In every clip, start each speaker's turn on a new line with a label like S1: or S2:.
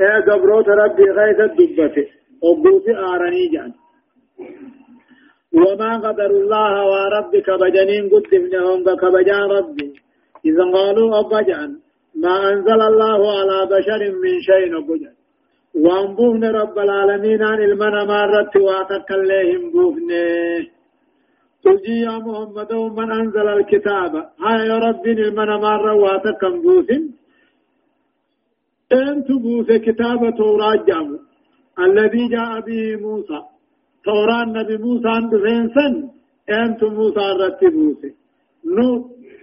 S1: إيه قبروت ربي غيث الدبته وقوتي آرني جان وما قدر الله وربك بجنين قدمنهم كبجان ربي إذا قالوا أبجان ما أنزل الله على بشر من شيء نبجان وان رب العالمين عن المنى مارت واتك الليهم بوفنه تجي يا محمد من أنزل الكتاب هاي ربي المنى مارة واتك بوفن انت بوث كتاب توراة جامو الذي جاء به موسى. توراة نبي موسى عند فينسن. انت موسى رتبوث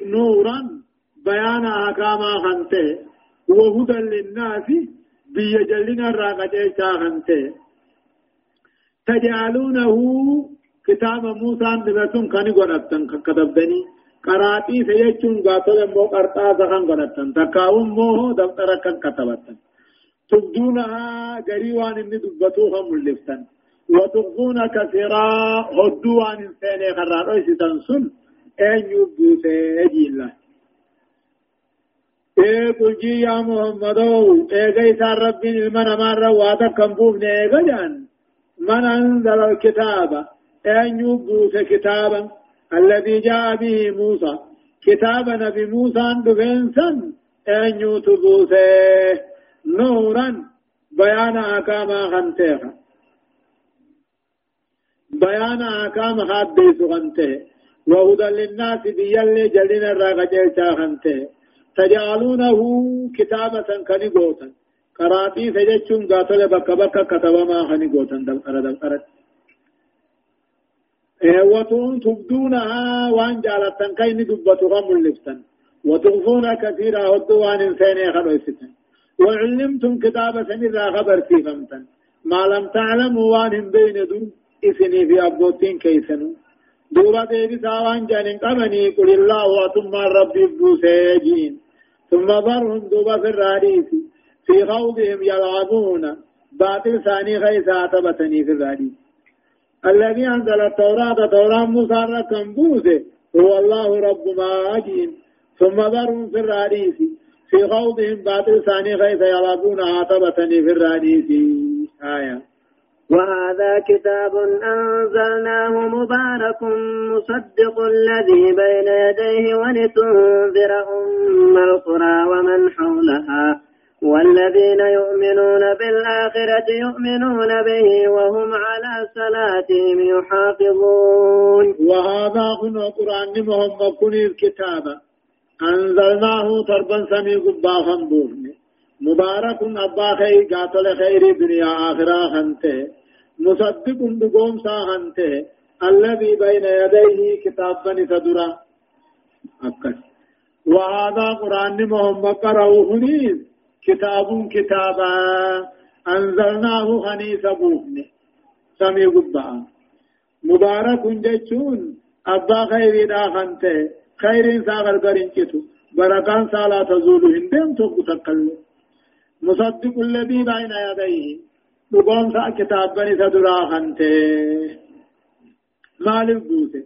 S1: نورا بيان أحكام خنته. وهدى للناس بيا جلنا الراقجة خنته. تجعلونه كتاب موسى دبتون كان قرأتن كتبدني قراتي سيجون قاتل مو قرطا زخن قرأتن تكاوم مو دفتر كان كتبتن تبدونها قريوان إني دبتوها ملفتن وتخفون كثيرا هدوان إنسان خرارو ستنسل أن يبوسي أجي الله اے قل يا محمد اے گئی رب من مر واتا كم بوفن اے گجان من انزل الكتاب ان يبوس كتابا الذي جاء به موسى. كتاب نبي موسى دفنسا أن يتبوس نورا. بيان أحكام خنتها بيان أحكام حديث خنته وهدى للناس بيالي جلنا الراقجل خنته تجعلونه كتابة كني قوتا قراتي فجتشون قاتل بك بك كتب ما خني قوتا دلقر دلقر إيه وتون تبدونها وان جالتن كين دبتها ملفتن وتغفون كثيرا هدوان انسان خلوستن وعلمتم كتابة إذا خبر في فمتن ما لم تعلموا وان بين دون إثني في أبوتين كيسنو. دوبا ديبي ساوان جانين قمني قل الله وثم ربي بوسيجين ثم ذرهم دوبا في الراديس. في خوضهم يلعبون. باطل ثاني غيثا تبتني في الراديس. الذي أنزل التوراة توراة موسى ركم بوسه. هو الله رب ما أجين ثم ذرهم في الراديس. في خوضهم باطل ثاني غيثا يلعبون عاتبتني في الراديس. آية.
S2: وهذا كتاب أنزلناه مبارك مصدق الذي بين يديه ولتنذر أم القرى ومن حولها. والذين يؤمنون بالآخرة يؤمنون به وهم على صلاتهم يحافظون.
S1: وهذا هنا قرآن محمد كن الكتاب. أنزلناه تربا سمي قبا مبارك أبا خير قاتل خير دنيا آخرة خنته. مصدق دقوم ساهنته الذي بين يديه كتابا تدرا أكس وهذا قرآن محمد قرأه كتاب كتابا. أنزلناه خنيس بوفن سمي قبعا مبارك جيشون أبا خير داخنته خير ساغر قرنكتو بركان سالا تزول هندم توقف تقلل مصدق الذي بين يديه. دقوم سا كتاب بني سدرا خنته مال بوته.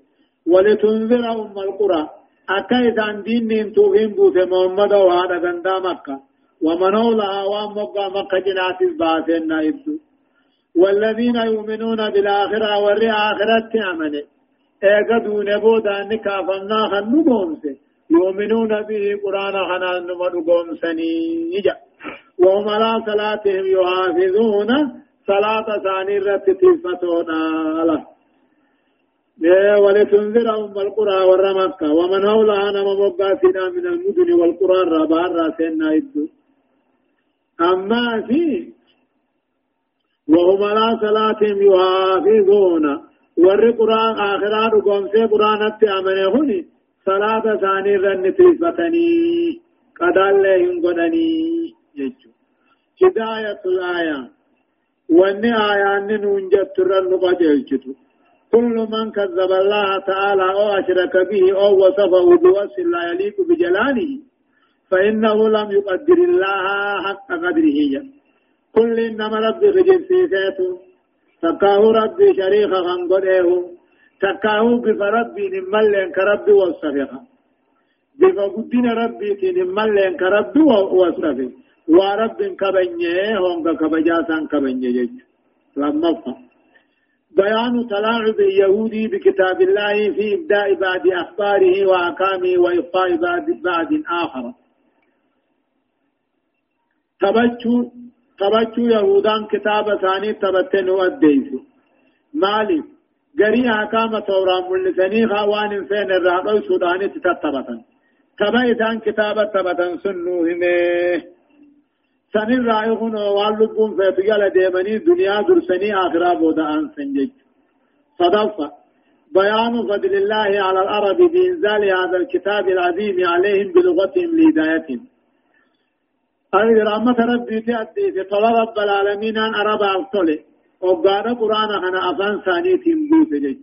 S1: ولتنذر أم القرى. أكا إذان دين توفين بوته. محمد وهذا غندا مكة. ومنو لها ومقا مكة جنات الباسين نايبدو. والذين يؤمنون بالآخرة والري آخرة أمنه ايقدوا نبودا نكافنا خنو قومسه يؤمنون به قرآن خنان نمو قومسني. نجا وهم على صلاتهم يحافظون. صلاة ثاني رت تلفتونا الله ولتنذر أم القرى والرمكة. ومن حولها مقاسنا من المدن والقرى الربار راسنا إدو أما في وهم على صلاتهم يحافظون. ور قرآن آخرات قوم سي قرآن أمنهن صلاة ثاني رن تلفتني قدال لهم قدني يجو هداية الآية وأن آيان ننجت ترن قجلتو كل من كذب الله تعالى أو أشرك به أو وصفه بوصف لا يليق بجلاله فإنه لم يقدر الله حق قدره. كل إنما ربي خجل سيسيته تكاه ربي شريخا خنقده تكاه بفربي نمالين كربي وصفها بفقدين ربي نمالين كربي وصفه ورب كبنيه هونغ كبجاسان كبنيه لما بيان تلاعب اليهودي بكتاب الله في إبداء بعد أخباره وأحكامه وإبقاء بعد آخر. تبجو تبجو يهودان كتاب ثاني تبتن وديس مالي غري أحكام تورا ملسني خوان فين الرابع سوداني تتبتن تبا إذان كتابة تبتن سنو همه سنين رائحون واللبون فيتقال ديمني دنيا درسني آخرا بودا أن سنجج صدفة بيان فضل الله على الأرض بإنزال هذا الكتاب العظيم عليهم بلغتهم لهدايتهم أي رحمة ربي تأتي في طلب رب العالمين أن أربع الطلع وقال قرآن أنا أفان ثاني تنبوت جيج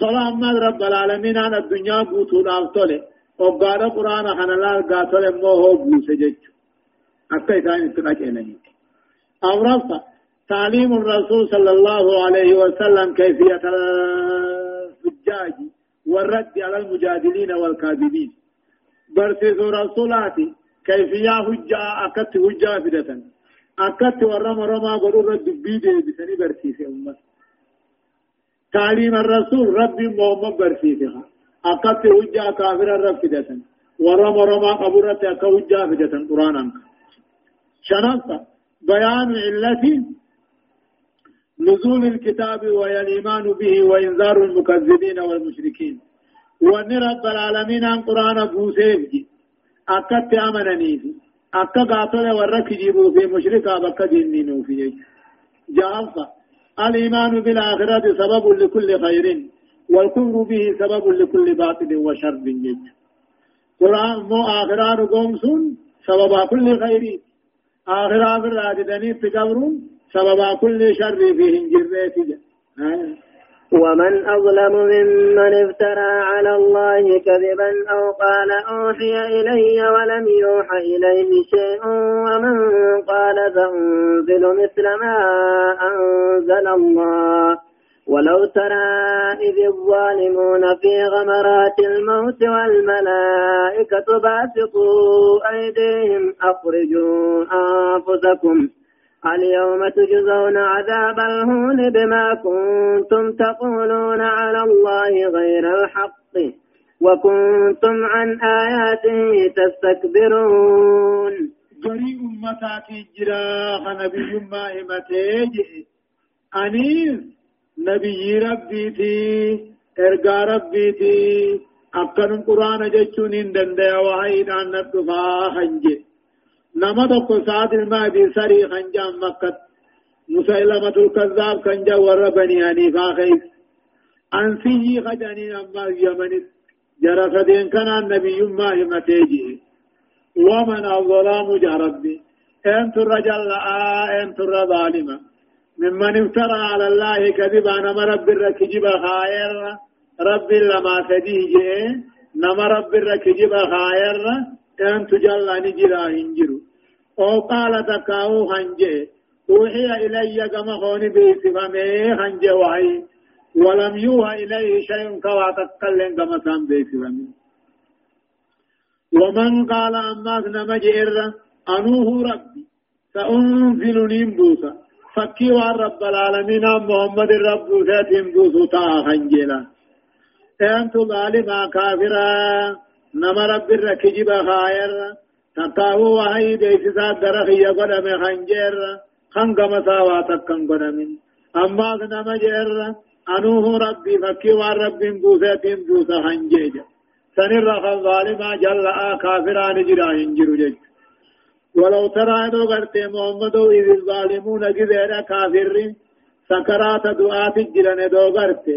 S1: طلع أمد رب العالمين أن الدنيا بوتو الطلع وقال قرآن أنا لا قاتل موهو بوت جيج حتى ثاني تنك إليه أو رفع تعليم الرسول صلى الله عليه وسلم كيفية الحجاج والرد على المجادلين والكاذبين. برسيس رسولاتي كيفية حجة أكت حجة فدة أكت ورم رما قرور الدبي دي بسني برسيس أمة تعليم الرسول ربي محمد برسيسها أكت حجة كافر الرب فدة ورم رما قبرت أكت حجة فدة قرآن شنطة بيان علة نزول الكتاب وهي الإيمان به وإنذار المكذبين والمشركين. وأن رب العالمين عن قرآن بوسيفجي أكت أمنني في أكا قاتل ورك جيبوا في مشركا بك جنينو في جالسة الإيمان بالآخرة سبب لكل خير والكفر به سبب لكل باطل وشر جد قرآن مو آخران قومسون سبب كل خير آخران الراددني تقبرون سبب كل شر فيهم جريت آه.
S2: ومن أظلم ممن افترى على الله كذبا أو قال أوحي إلي ولم يوحى إليه شيء ومن قال سأنزل مثل ما أنزل الله. ولو ترى إذ الظالمون في غمرات الموت والملائكة باسطوا أيديهم أخرجوا أنفسكم اليوم تجزون عذاب الهون بما كنتم تقولون على الله غير الحق وكنتم عن آياته تستكبرون.
S1: جري أمتات جرا نبي ما إمتيج. أنيس نبي ربي تي إرقى ربي تي أكن قرآن جتشون إن دندي وحيد عن الدفاع حنجي نما tokko سعد المهدي سري خنجام مكة مسيلمة الكذاب كنجا ور بني حنيفة خيس أنسي خجاني أما يمن جرى فدين كان النبي ما همتيجي ومن الظلام جربي انت الرجل انت الظالمة ممن افترى على الله كذبا نما رب الركجب خائر. رب لما سديجي نما رب الركجب خائر. انت جل نجرا هنجرو أو قال تكاو هنجي اوحي الي كما خوني بيسفمي هنجي وحي ولم يوحى اليه شيء كوا تكلم كما سام بيسفمي ومن قال أماس نمجئر أنوه ربي سأنزل نمبوسا فكي وعن رب العالمين محمد الرب ساتم بوسو تا خنجلا أنت ظالما كافرا نما رب الركجب خاير تقاو وحي بيسسا درخي قدم خنجر خنقم ساواتك قدم أما نما جر أنوه ربي فكي وعن رب بوساتم بوسا خنجيج سنر الظالما جل كافران جرا هنجر جج ولو ترى دو غرتي محمد إذ الظالمون جزيرا كافر سكرات دعات جرن دو غرتي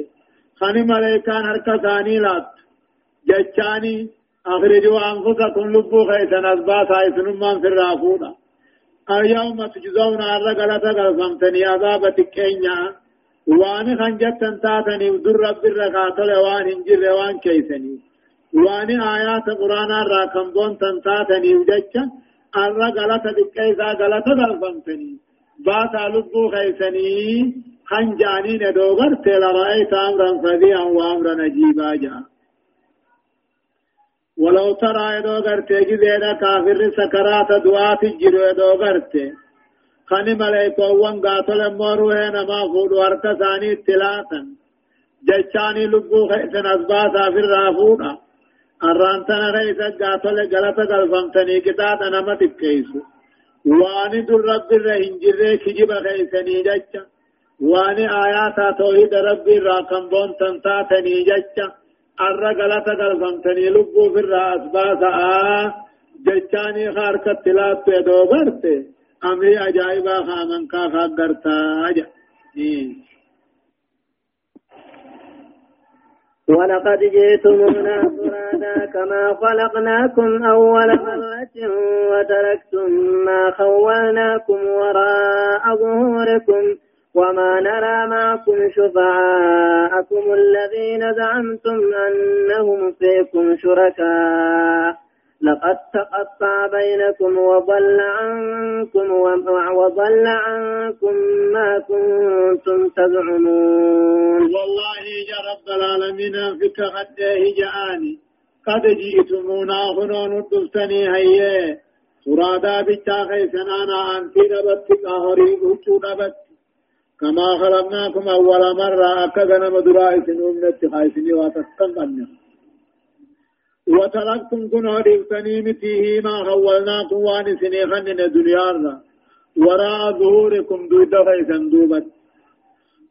S1: خاني ملائكان هركا ثاني لات جچاني أخرجوا أنفسكم لبو خيسن أسباس عيسنمان في الرافونا اليوم تجزون على غلطة غلطمتني عذاب تكينيا وان خنجتن تاتني ودر رب الرقاتل وان انجر وان كيسني. وان آيات قرآن راكم بون تنتاتني ودجا الرا غلطة تكيسا غلطة غلطمتني باتا لبو خيسني. خنجاني ندوغر تلا رأيت أمرا فذيعا وأمرا نجيبا جاء ولو ترى يدو غرتي جزيدا كافر سكرات دوات الجرو يدو غرتي خاني ملائكة وان قاتل مروه نما فود ورك ثاني اتلاتا جچاني لبو خيسن أسباسا في الرافونا الرانتنا خيسا قاتل غلطة قلفمتني كتات نما تبكيسو واني در رب الرهنجر كجب خيسني جچا واني آياتا توحيد رب الراكم بون تنتاتني جچا galata galfamtanii lubbuu firraa as baasa'a jechaanii harkatti laattu edoo garte amrii ajaa'ibaa haaman kaa kaaggartaa jedha
S2: ولقد جئتمونا فرادا كما خلقناكم أول مرة وتركتم ما خولناكم وراء ظهوركم وما نرى معكم شفعاءكم الذين زعمتم أنهم فيكم شركاء. لقد تقطع بينكم وضل عنكم وضل عنكم ما كنتم تزعمون.
S1: والله يا رب العالمين فيك غده جاءني. قد جئتمونا هنا ندفتني هيا. سرادا بيتا خيسنانا أنتي نبتك أهريب هتو نبت كما خلقناكم أول مرة أكدنا مدرائس نومنة خايسني واتسكن وتركتم كن هريفتني متيه ما خولناكم وان سنيخن دنيا وراء ظهوركم دود خيسا دوبت.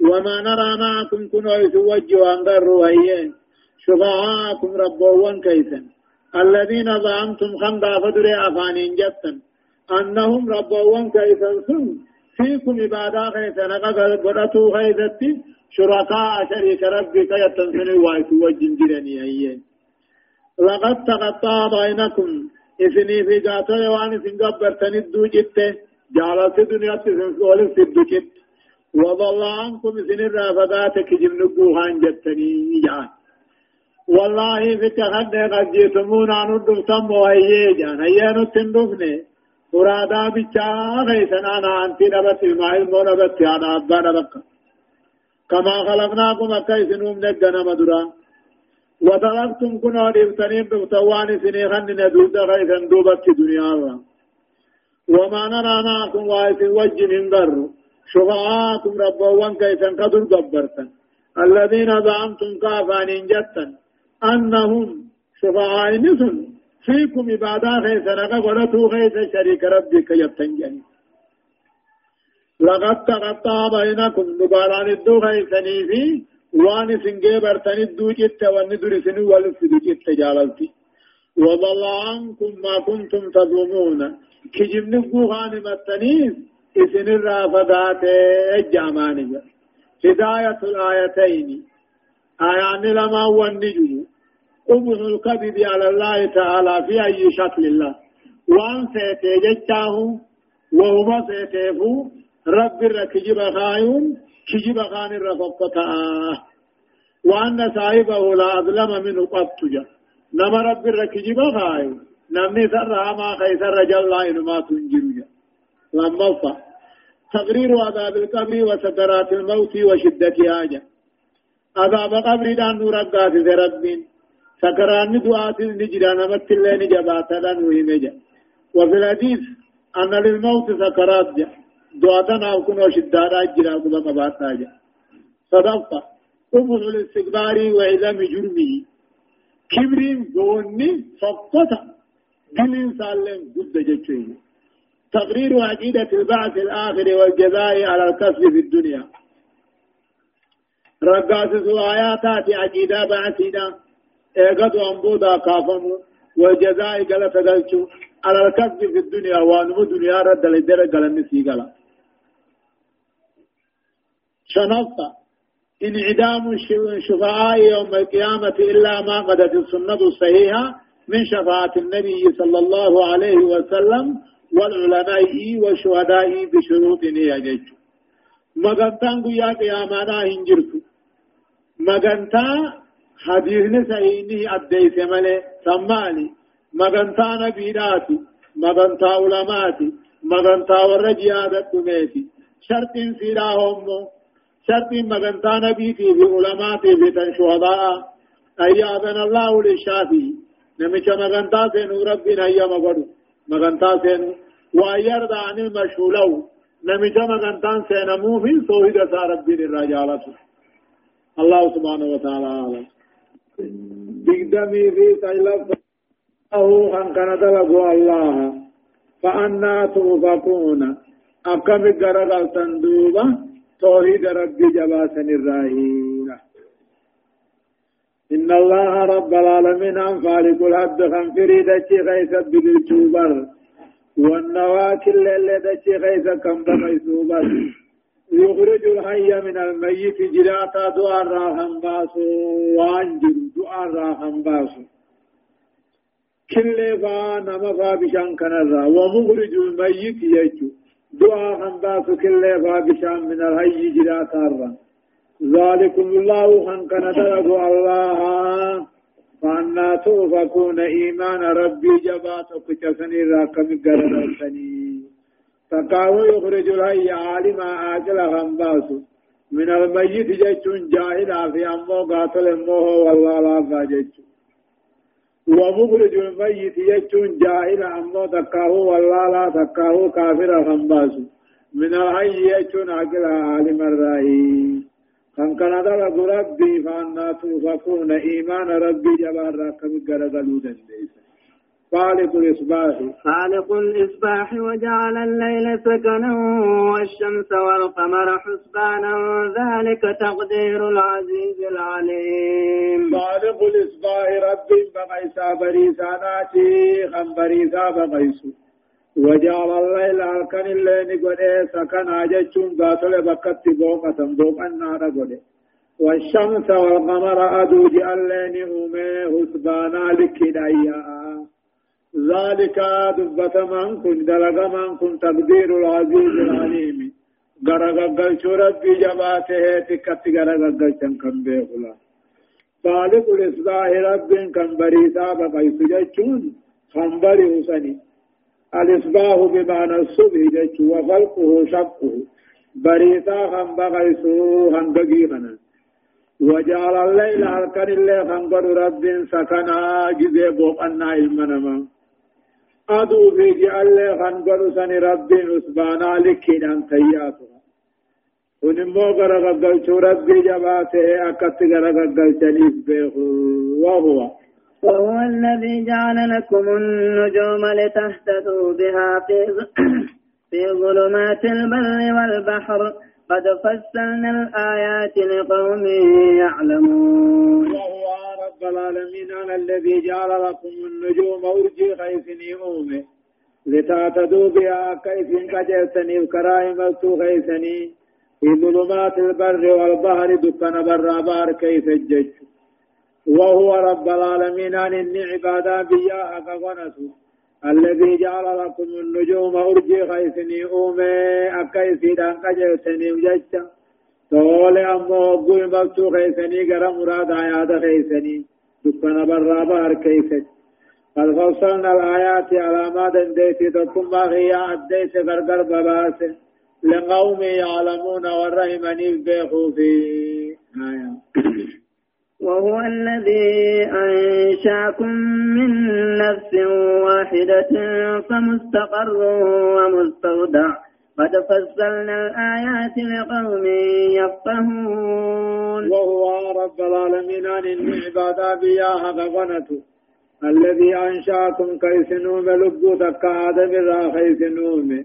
S1: وما نرى معكم كن وجه وانقر وهي شفعاءكم ربوان كيسا الذين ظلمتم خمدا فدري أفانين جتا أنهم ربوان كيسا سن. فيكم عبادة خيثة نقض قدتو خيثتي شركاء شريك ربك يتنسني وايتو وجنجرني أيين. لقد تقطع بينكم إثني في قاتل وان سنقبرتني الدو جت. جعلت دنيا تسنسول سدو جت. وضل عنكم إثني الرافقات كجم نقوهان جتني جان. والله في تخد قد جيتمون عن الدفتم وهي جان هيا نتندفني فرادا بچا غيثنا أنا انتي نبت الماء مو نبت أنا ابا نبك كما خلقناكم اكيس نوم نجنا مدرا وتركتم كنا دفتنين بفتوان سنيخن ندود غيثا دوبت دنيا الله وما نرى معكم وايس وجه من ضر شفعاكم ربوان كيسا قدر قبرتا الذين زعمتم كافان جتا انهم شفعاء نسن فيكم عبادة خيسا نقا ورتو خيسا شريك ربك يبتنجني. لقد تقطع بينكم نبالان الدو خيسني في وان سنجي برتن الدو جت وان درسن والسدو جت جاللتي. وضل عنكم ما كنتم تظلمون. كجب نبقو غانمتنيز إسن الرافضات الجامانية هداية الآيتين. آيان لما والنجم قبح الكذب على الله تعالى في أي شكل الله. وأن سيتي جتاه وهما سيتيفو رب الركجب خايون كجب خان الرفقة وأن صاحبه لا أظلم منه قبتجا نما رب الركجب خايون. نمني سرها ما خيسر جل ما تنجر لما فا. تقرير عذاب القبر وسكرات الموت وشدة حاجة عذاب قبر دان نور قاتل ربين سكران دعاة نجرى نمت الله نجبات لن وهمجا وفي الحديث أن للموت سكرات جا دعاة ناوكن وشداد أجرى قبا قبات جا صدقة قبل الاستكبار وعظم جرمه كبرين قوني فقطة دلين سالين قد جتشيه تقرير عقيدة البعث الآخر والجزاء على الكسب في الدنيا رقاص آياتات عقيدة بعثنا ايغدو انبودا كافمو والجزاء غلط غلچو على الكسب في الدنيا وانمو دنيا رد لدر غلن سي غلا شنطة انعدام الشفعاء يوم القيامة إلا ما قدت السنة الصحيحة من شفاعة النبي صلى الله عليه وسلم والعلماء والشهداء بشروط يجج مغنتان قيا قيامانا هنجرتو. مغنتا حديثني سعيني أديس ملي سمالي مغنتا نبيراتي مغنتا علماتي مغنتا ورجيادة ميتي شرط سيراهم شرط مغنتا نبيتي في علماتي في تنشهداء أي أذن الله للشافي نمشى مغنتا سينو ربنا هيا مغدو مغنتا سينو ويرضى عن المشهولو نمشى مغنتا سينمو في صوهد سا ربنا الرجالة الله سبحانه وتعالى عالم بقدمي في سيلف أو كان دلقوا الله فأنا توفقون أكم قرقل تندوبة توحيد ربي جباسا الراهينة إن الله رب العالمين أن خالق الحد خنفري دچي غيث بالجوبر والنواكل اللي دچي غيث كم بغيثوبر يخرج الحي من الميت جراتا دعاء راهم باسو وانجر دعاء راهم باسو. كل فا نمفا بشان كنرا ومخرج الميت يجو. دعاء هم باسو كل فا بشان من الحي جراتا راهم ذلكم الله كان دلقوا الله فأنا توفقون إيمان ربي جبات كتسني راكم قررتني تقاو يخرج الهي عالما آجل خنباس من الميت جيتون جاهلا في أمو قاتل أمه والله لا فاجج ومخرج الميت جيتون جاهلا أمو تقاو والله لا تقاو كافر خنباس من الحي جيتون عقل عالم الرأي كان كان ربي فأنا توفقون إيمان ربي جبار راكم قرقلوا دنديس خالق الإصباح.
S2: خالق الإصباح وجعل الليل سكنا والشمس والقمر حسبانا ذلك تقدير العزيز العليم.
S1: خالق الإصباح ربي بقيسا بريساناتي خم بريسا بقيسو وجعل الليل هلكن الليل قد سكن جتشون قاتل بكت بوقة بوقا نار قد والشمس والقمر أدو جعل الليل أمي حسبانا لكدايا. ذلك دبت من كن دلق من كن تقدير العزيز العليم. غرغغل ربي جباته تكت غرغغل كم بيخلا خالق الإصلاح رب كم بريسا بقيس جتشون خنبري حسني الإصباح بمعنى الصبح جيش وخلقه شقه. بريتا خم بغيسو خم بغيغنا وجعل الليل هلكن الليل خنقر رب سكنا جزي بوقنا المنما أدو في جعل خنقر سن رب أسبانا لكنا تياتها ونمو غرغغل ربي جباته أكت غرغغل تنيف بيخو وهو
S2: وهو الذي جعل لكم النجوم لتهتدوا بها في في ظلمات البر والبحر. قد فصلنا الآيات لقوم يعلمون.
S1: وهو رب العالمين أنا الذي جعل لكم النجوم أرجي خيسني أومي لتعتدوا بها كيف كجرتني وكراهم خيسني في ظلمات البر والبحر دكان برابار كيف الجج. وهو رب العالمين إني عبادا بيا حقا الذي جعل لكم النجوم أرجي خيسني أومي أكيسي دان قجلتني وججة تولي أمو أبوي مبتو خيسني قرى مراد آيات خيسني دكنا برابا هركيست قد فصلنا الآيات على ما دنديتي ما هي أديت غرغر بباس. لقوم يعلمون والرحمن بيخو في آيات
S2: وهو الذي أنشأكم من نفس واحدة فمستقر ومستودع. قد فصلنا الآيات لقوم يفقهون.
S1: وهو رب العالمين عن العبادة بياها غنته الذي أنشأكم كيسنوم لبو تكا آدم الراخي سنوم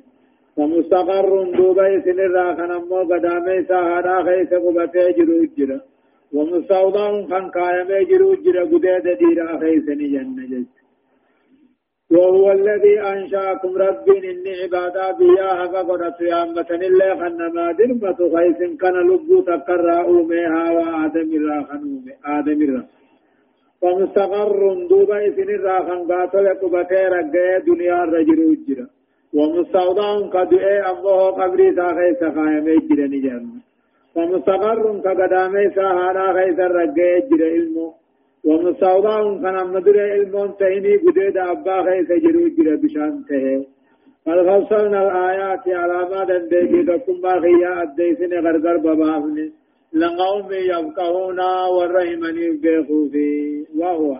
S1: فمستقر دوبي سن الراخن أمو قدامي ساهدا خيس قبتي جرو ومستوضع خان قائم يجرو جرى قداد ديرا خيسني جنة وهو الذي أنشأكم رب إني عبادا بيا حقا قرأت يامة الله خنما درمة خيس كان لبو تقرى أوميها وآدم الراخن آدم الراخن فمستقر دوبا إسن الراخن قاتل قبتي رقيا دنيا رجل جرى ومستوضع قد أمه قبري ساخيس خائم يجرى نجنة ومستقر كقدامي ساهانا خيس الرقية جرى علمه ومستوضع كان مدر علمون تهيني قديد أبا خيس جرو جرى بشان تهي. قد فصلنا الآيات على ما دندي لكم ما خيا أديسن غرغر ببافن لقوم يفقهون والرحمن بيخوفي وهو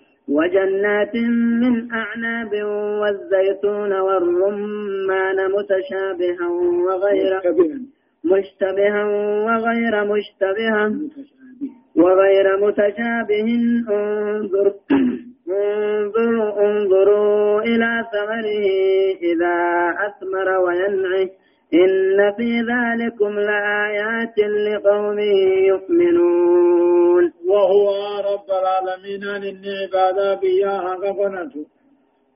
S2: وجنات من أعناب والزيتون والرمان متشابها وغير مشتبها. وغير مشتبها وغير متشابه. انظر. انظروا انظروا إلى ثمره إذا أثمر وينعه. إن في ذلكم لآيات لقوم يؤمنون.
S1: وهو رب العالمين أن عبادة بياها غفنته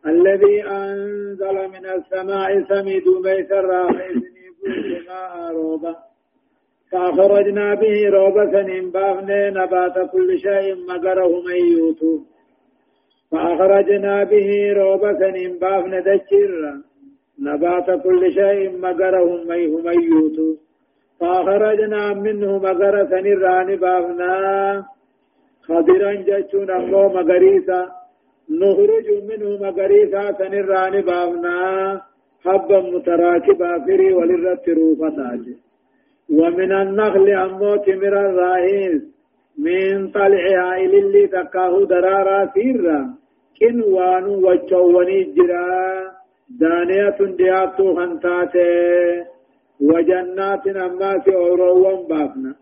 S1: الذي أنزل من السماء سميد بيت الراحل ماء روبا. فأخرجنا به روبة بأفن نبات كل شيء مقره ميوت. فأخرجنا به روبة بأفن دجر نبات كل شيء مقرهم ميه ميوت. فأخرجنا منه مقرة نران بابنا خضرا جتشون أمو مقريسا نخرج منه مقريسا سنران بابنا حبا متراكبا فري وللرت روفتاج ومن النخل أمو تمر الرئيس من طلعها إلى اللي تكاه درارا سيرا كنوان وجواني جرا دانية دياتو هنتاتي وجنات أمات أوروان بافنا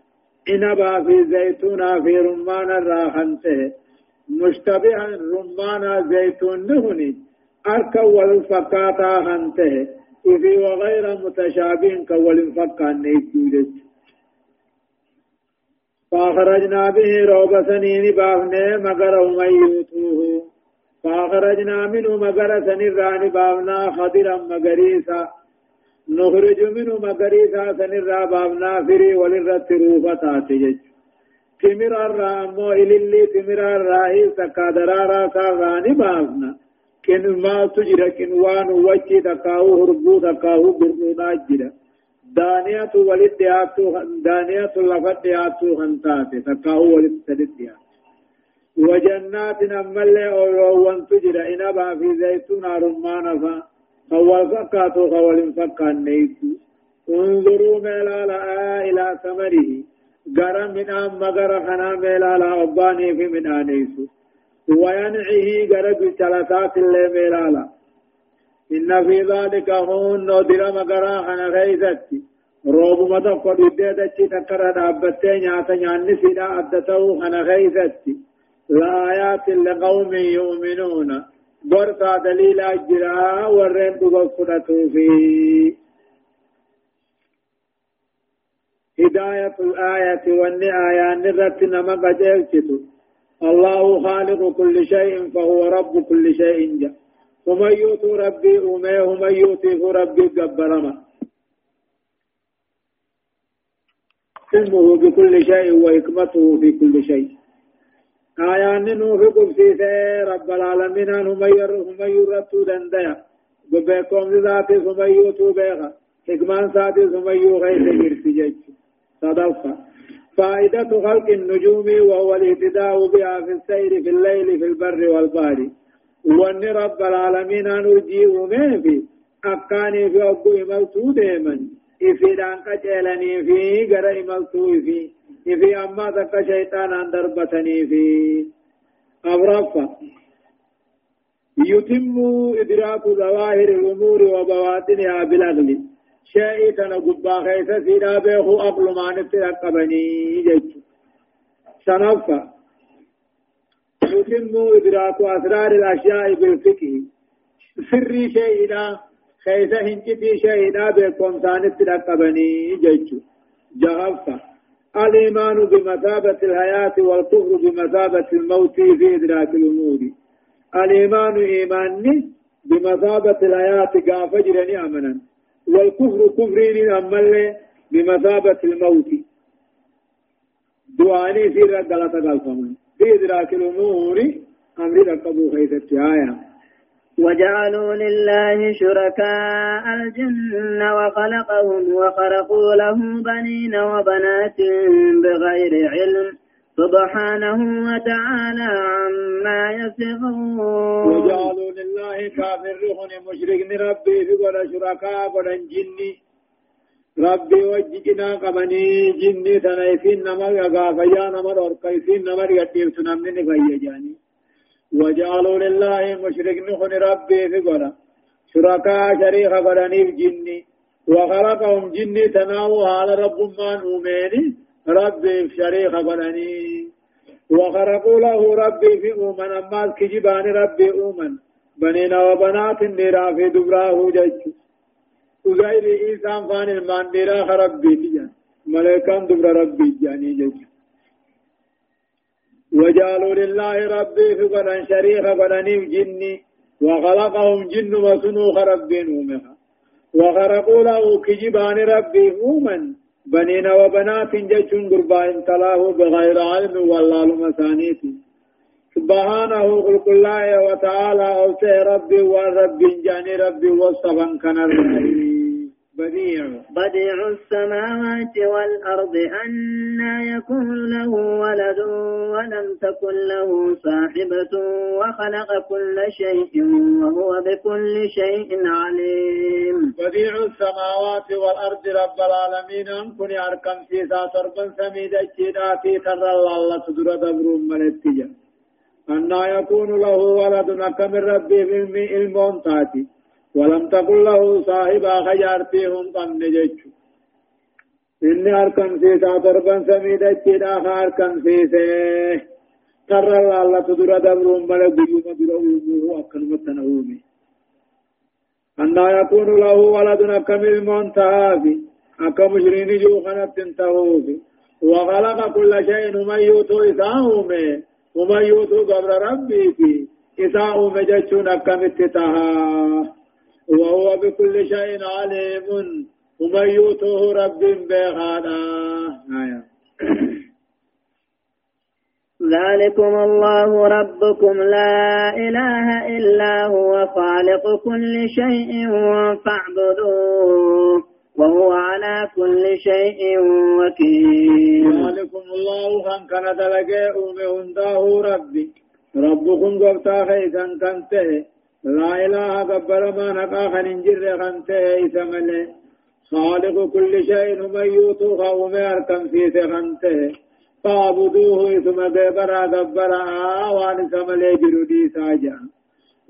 S1: إنبا في زيتون في رمان الراحنته. مشتبها رمان زيتون نهني. أركا والفقاتا هنته. إذي وغير متشابه كول فقان نيجوجت فأخرجنا به روب سنين بافنه مقره ميوتوه. فأخرجنا منه مقر سنران بابنا خضرا مقريسا نخرج منه مقريسا سنرا بابنا فري وللرت روفتا تجج تمر الرامو إللي تمر الراهي سكادرارا ساراني بابنا كن ما تجرى كن وان وجه تقاو هربو تقاو برنونا جرى دانية ولد دياتو دانية لفت دياتو هنتاتي تقاو ولد سدد دياتو وجنات نمل أولوان تجرى إنبا في زيتون رمان فا. خوال فكاتو خوال فكان نيسو انظروا ميلالا إلى ثمره غرم من أم مغر خنا ميلالا أباني في من آنيسو وينعه غرب ثلاثات اللي ميلالا إن في ذلك هون نودر مغرا خنا غيثتي روب مدفق ديدتي تكرر دابتين نياتا نياني سيدا أدتو خنا غيثتي لآيات لقوم يؤمنون برتا دليل أجرا ورين بغفرته في هداية الآية والنآية نرت نما قجلتو الله خالق كل شيء فهو رب كل شيء جاء ومن يؤت ربي أميه ومن يؤتيه ربي قبرما علمه بكل شيء وحكمته في كل شيء آيان نوح قبسيسة رب العالمين هم ير هم يرتو دندیا ببيكم ذاتي هم يوتو بيغا. حكمان ساتي هم يوغي سجرتي جيش صدفة. فائدة خلق النجوم وهو الاهتداء بها في السير في الليل في البر والبحر. وأن رب العالمين أن أجيب في. أكاني في أبو إملتو ديما إفيدان قجلني في غير إملتو في. في أما ذكا شيطان أن دربتني في أبرفة. يتم إدراك ظواهر الأمور وبواطنها بالأغل. شيء تنقبا خيس سيدا بيخو أقل ما نترقبني جيش سنفة. يتم إدراك أسرار الأشياء بالفقه. سري شيئنا خيس هنجتي شيئنا بيكم سانت ترقبني جيش جهفة. الإيمان بمثابة الحياة والكفر بمثابة الموت في إدراك الأمور. الإيمان إيماني بمثابة الحياة قافجر أمنا والكفر كفرين أمل بمثابة الموت. دعاني في رجلة قلفمن في إدراك الأمور أمر رقبوا خيثة آية.
S2: وجعلوا لله شركاء الجن وخلقهم وخرقوا له بنين وبنات بغير علم. سبحانه وتعالى عما يصفون.
S1: وجعلوا لله كافر رهن مشرك ربي ولا شركاء ولا جني ربي وجهنا قبني جني تنايفين نمر يغافيا نمر ورقيفين نمر يتيب سنمني فيجاني وجعلوا لله مشرك نخن ربي في قرى شركاء شريك قراني جني. وخلقهم جني تناو على رب ما نوميني. ربي في شريك قراني وخرقوا له ربي في أومن. أما كجبان ربي أومن. بنينا وبنات النيرا في دبراه جج. وغير إيسان فان المان نيرا ربي تجان ملكان دبر ربي جاني جج. وجعلوا لله ربي في قدن شريك قدنيف جني وخلقهم جن وسنوخ ربي نومها. وخرقوا له كجبان ربي أومن بنين وبنات ججن قربان تلاه بغير علم والله مسانيتي سبحانه خلق الله وتعالى أوسع ربي وربي جاني ربي وصفا كان الرحيم بديع.
S2: بديع السماوات والأرض أنا يكون له ولد ولم تكن له صاحبة وخلق كل شيء وهو بكل شيء عليم.
S1: بديع السماوات والأرض رب العالمين أنكن أركم في ساتربا سميد الجيداتي ترى الله تدر دبر ملتجا. أنا يكون له ولد نكم ربي بالمئل تاتي ولم تكن له صاحبا خجارتهم قمن جيتشو. إني أركن سيسا تربا سميدة جدا أركن سيسا ترى الله تدر دبرون ملك بيوم در أومه أكن متنهومي أن يكون له ولد كمل منتهى أكا مجرين جو خنت تنتهوه. وخلق كل شيء ومن يوتو إساهومه ومن يوتو قبر ربي في. إساهومه جتشون أكمت تها وهو بكل شيء عليم. ومن يوته رب بغانا. آية.
S2: ذلكم الله ربكم. لا إله إلا هو. خالق كل شيء فاعبدوه. وهو على كل شيء وكيل.
S1: ذلكم الله خان كان دلقه أمه ربي ربكم قبتا خيثا كنته. لا إله قبل ما نقا خننجر خنته إسمله خالق كل شيء من يوتو خوم أركم في خنته. فاعبدوه ثم دبرا دبرا وان سمله جرودي ساجا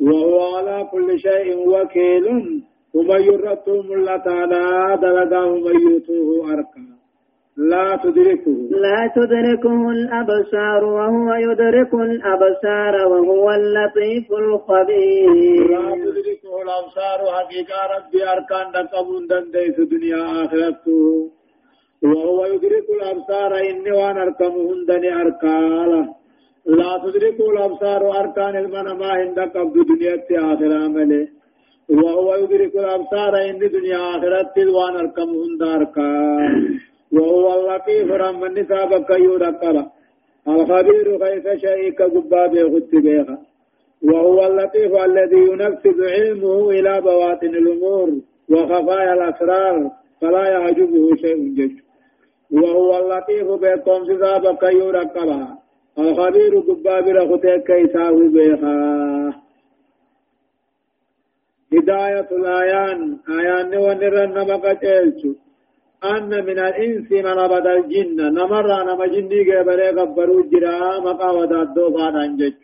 S1: وهو على كل شيء وكيل. ومن يرتم الله تعالى يوتوه أركم. لا تدركه.
S2: لا تدركه الأبصار وهو يدرك الأبصار وهو اللطيف الخبير.
S1: لا تدركه الأبصار حقيقة ربي أركان دقبون دنديس دنيا آخرته. وهو يدرك الأبصار إني وان أركمهن دني أركالا لا تدركه الأبصار أركان المنما عند قبض دنيا آخر عمله. وهو يدرك الأبصار إني دنيا آخرته وان أركمهن داركال وهو اللطيف رحم النساء بكيو رقلا الخبير كيف شيء كقباب يغت بيها وهو اللطيف الذي ينفذ علمه إلى بواطن الأمور وخفايا الأسرار فلا يعجبه شيء جج. وهو اللطيف بكم سيسا بكيو رقلا الخبير قباب رختك كيساه بيها هداية الآيان. آيان ونرن مقا أن من الإنس من أبد الجن. نمر نما جني قبل قبروا جرا مقا ودادو فان أنجج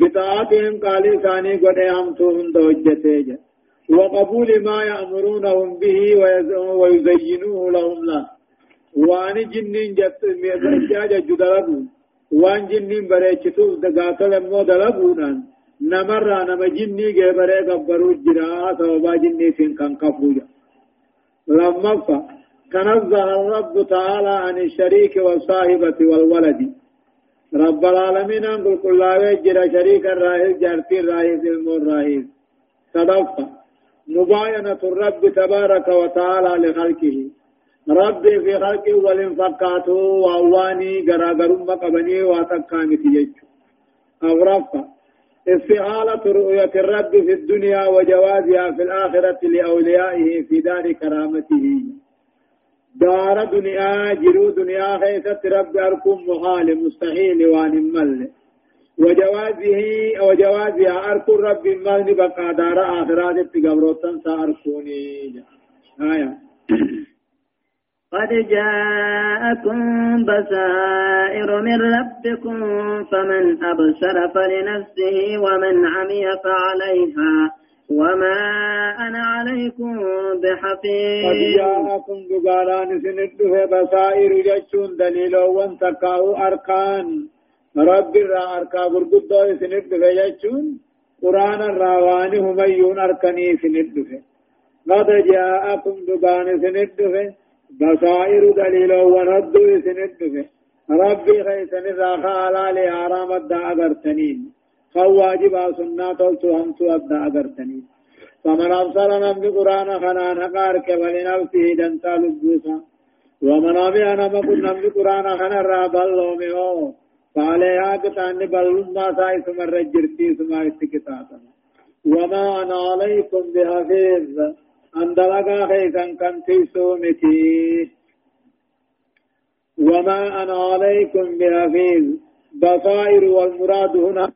S1: بطاعتهم قالي ثاني قد أمتهم دوجتيج وقبول ما يأمرونهم به ويزينوه لهم لا. وان جنين جت ميزاجا جدلبو وان جنين بريچتوف دقاتل مو دلبونان نمر نما جني قبل قبروا جرا سوبا جني سين كان كفوجا لما تنزه الرب تعالى عن الشريك والصاحبة والولد. رب العالمين أنقل كل وجر شريك الراهب جارتي الراهب المور الراهب صدقت مباينة الرب تبارك وتعالى لخلقه. ربي في خلقه والانفقاته وأواني غراغرم قبني واتكامتي يجو. أغرفت استحالة رؤية الرب في الدنيا وجوازها في الآخرة لأوليائه في دار كرامته. دار دنيا جرو دنيا خيثة رب أركم محال مستحيل وان مل. وجوازه وجوازها أركم رب مال بقى دار آخرات تقبروتن سأركوني. آية.
S2: قد جاءكم بصائر من ربكم فمن أبصر فلنفسه ومن عمي فعليها وما أنا عليكم بحفيظ.
S1: قد جاءكم دباران سندوه بصائر جشون دليل وانتقاو أركان رب الرا أركا برقدو سندوه جشون قرآن الراواني هميون أركني سندوه. قد جاءكم دبان سندوه بصائر دليل ورد سندوه ربي خيسن الراخا على لحرام الدا أغرتنين خو واجب سنة تلتو همتو الدا أغرتنين فمن أبصر نمد قرآن خنان حقار كبل نفسه دنتا لبوسا ومن أبي أنا مقل نمد قرآن خنان را بلو مهو فعليها كتان بلو ما سايس مر جرتي سما استكتاتا وما أنا عليكم بحفيظ أندلقا خيسا كنتي سومتي وما أنا عليكم بحفيظ بصائر والمراد هنا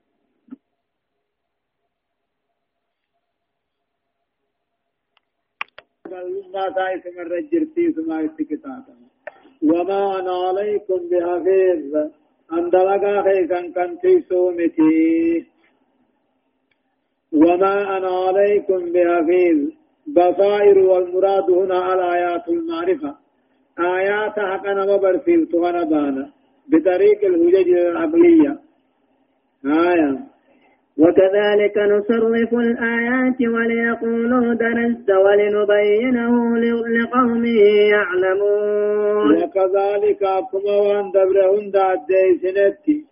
S1: وما أنا عليكم بحفيظ أن دلقا خيسا كنتي سومتي وما أنا عليكم بحفيظ بصائر والمراد هنا الآيات المعرفة. آيات حقنا مبرسيل تغنى بانا. بطريق الهجج العقلية. آية.
S2: وكذلك نصرف الآيات وليقولوا درست ولنبينه لقوم يعلمون.
S1: وكذلك كما وأن دبرهن سنتي.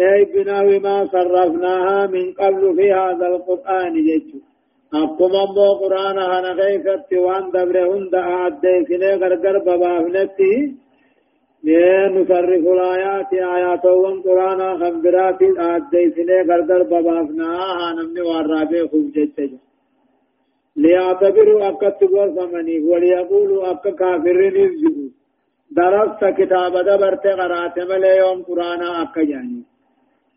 S1: أي بناو ما صرفناها من قبل في هذا القرآن جيتشو. أقوم أمو قرآن هنا غيفت وان دبر هند آدي سنة غرغر ببافنتي نصرف الآيات آيات وان قرآن خبرات آدي سنة غرغر ببافنا هنمني والرابع خوب جتج ليعتبروا أكا تقول فمني وليقولوا أكا كافرين يزجوا درست كتاب دبرت قرات ملي يوم قرآن أكا جاني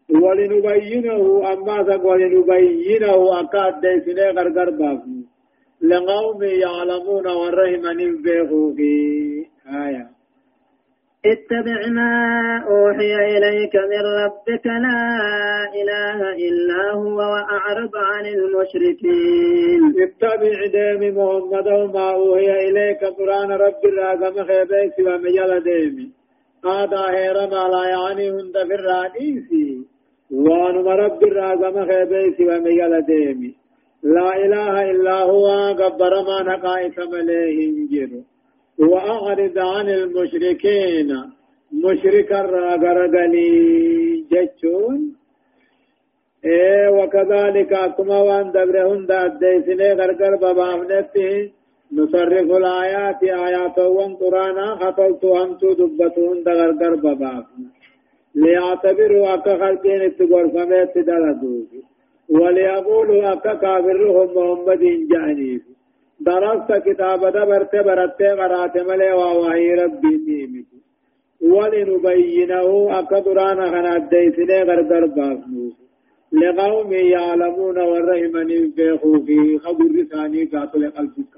S1: ولنبينه أما ذاك ولنبينه أكاد ديسنه غرغر بافن لقوم يعلمون والرحمن البيخو في آية.
S2: اتبع ما أوحي إليك من ربك لا إله إلا هو وأعرض عن المشركين.
S1: اتبع ديم محمد وما أوحي إليك قرآن رب الرازم خيبيك ومجال ديمي هذا هيرم على يعني هند في الرئيسي وانما رب الرازم خيبيس وميال ديمي لا إله إلا هو قبر ما نقائف مليه انجر وأعرض عن المشركين مشرك الراغرغلي جتشون إيه وكذلك كما وان دبرهن داد ديسنه غرغر ببافنته نصرف الآيات آيات وان قرانا خطلت همتو دبتهن دغرغر ببافنه ليعتبروا أكا خلقين اتقور فميت دلدوك وليقولوا أكا كافرهم محمد جانيف درست كتاب دبرت برت قرات ملي ووحي ربي نيمك ولنبينه أكا درانا خنات ديسني غرغر بافنوك لقوم يعلمون والرحمن في خبر ثاني قاتل قلبك.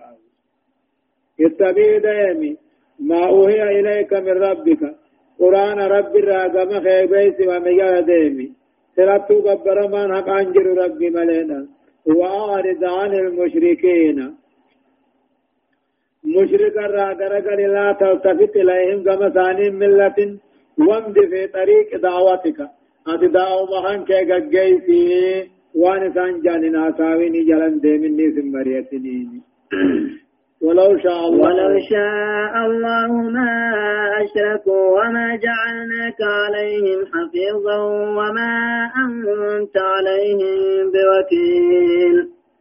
S1: اتبع دائمي. ما أوهي إليك من ربك. قرآن رب الراقم خيبيس ومجال ديمي سرطو قبر من حق أنجر ربي ملينا وأعرض عن المشركين مشرك الراقر لا تلتفت إليهم كما ثاني ملة وامد في طريق دعوتك أتي دعو مخان كي قجيسي وانسان جاننا ساويني جلن ديمني سمريتنيني ولو شاء الله.
S2: ولو شاء الله ما أشركوا وما جعلناك عليهم حفيظا وما أنت عليهم بوكيل.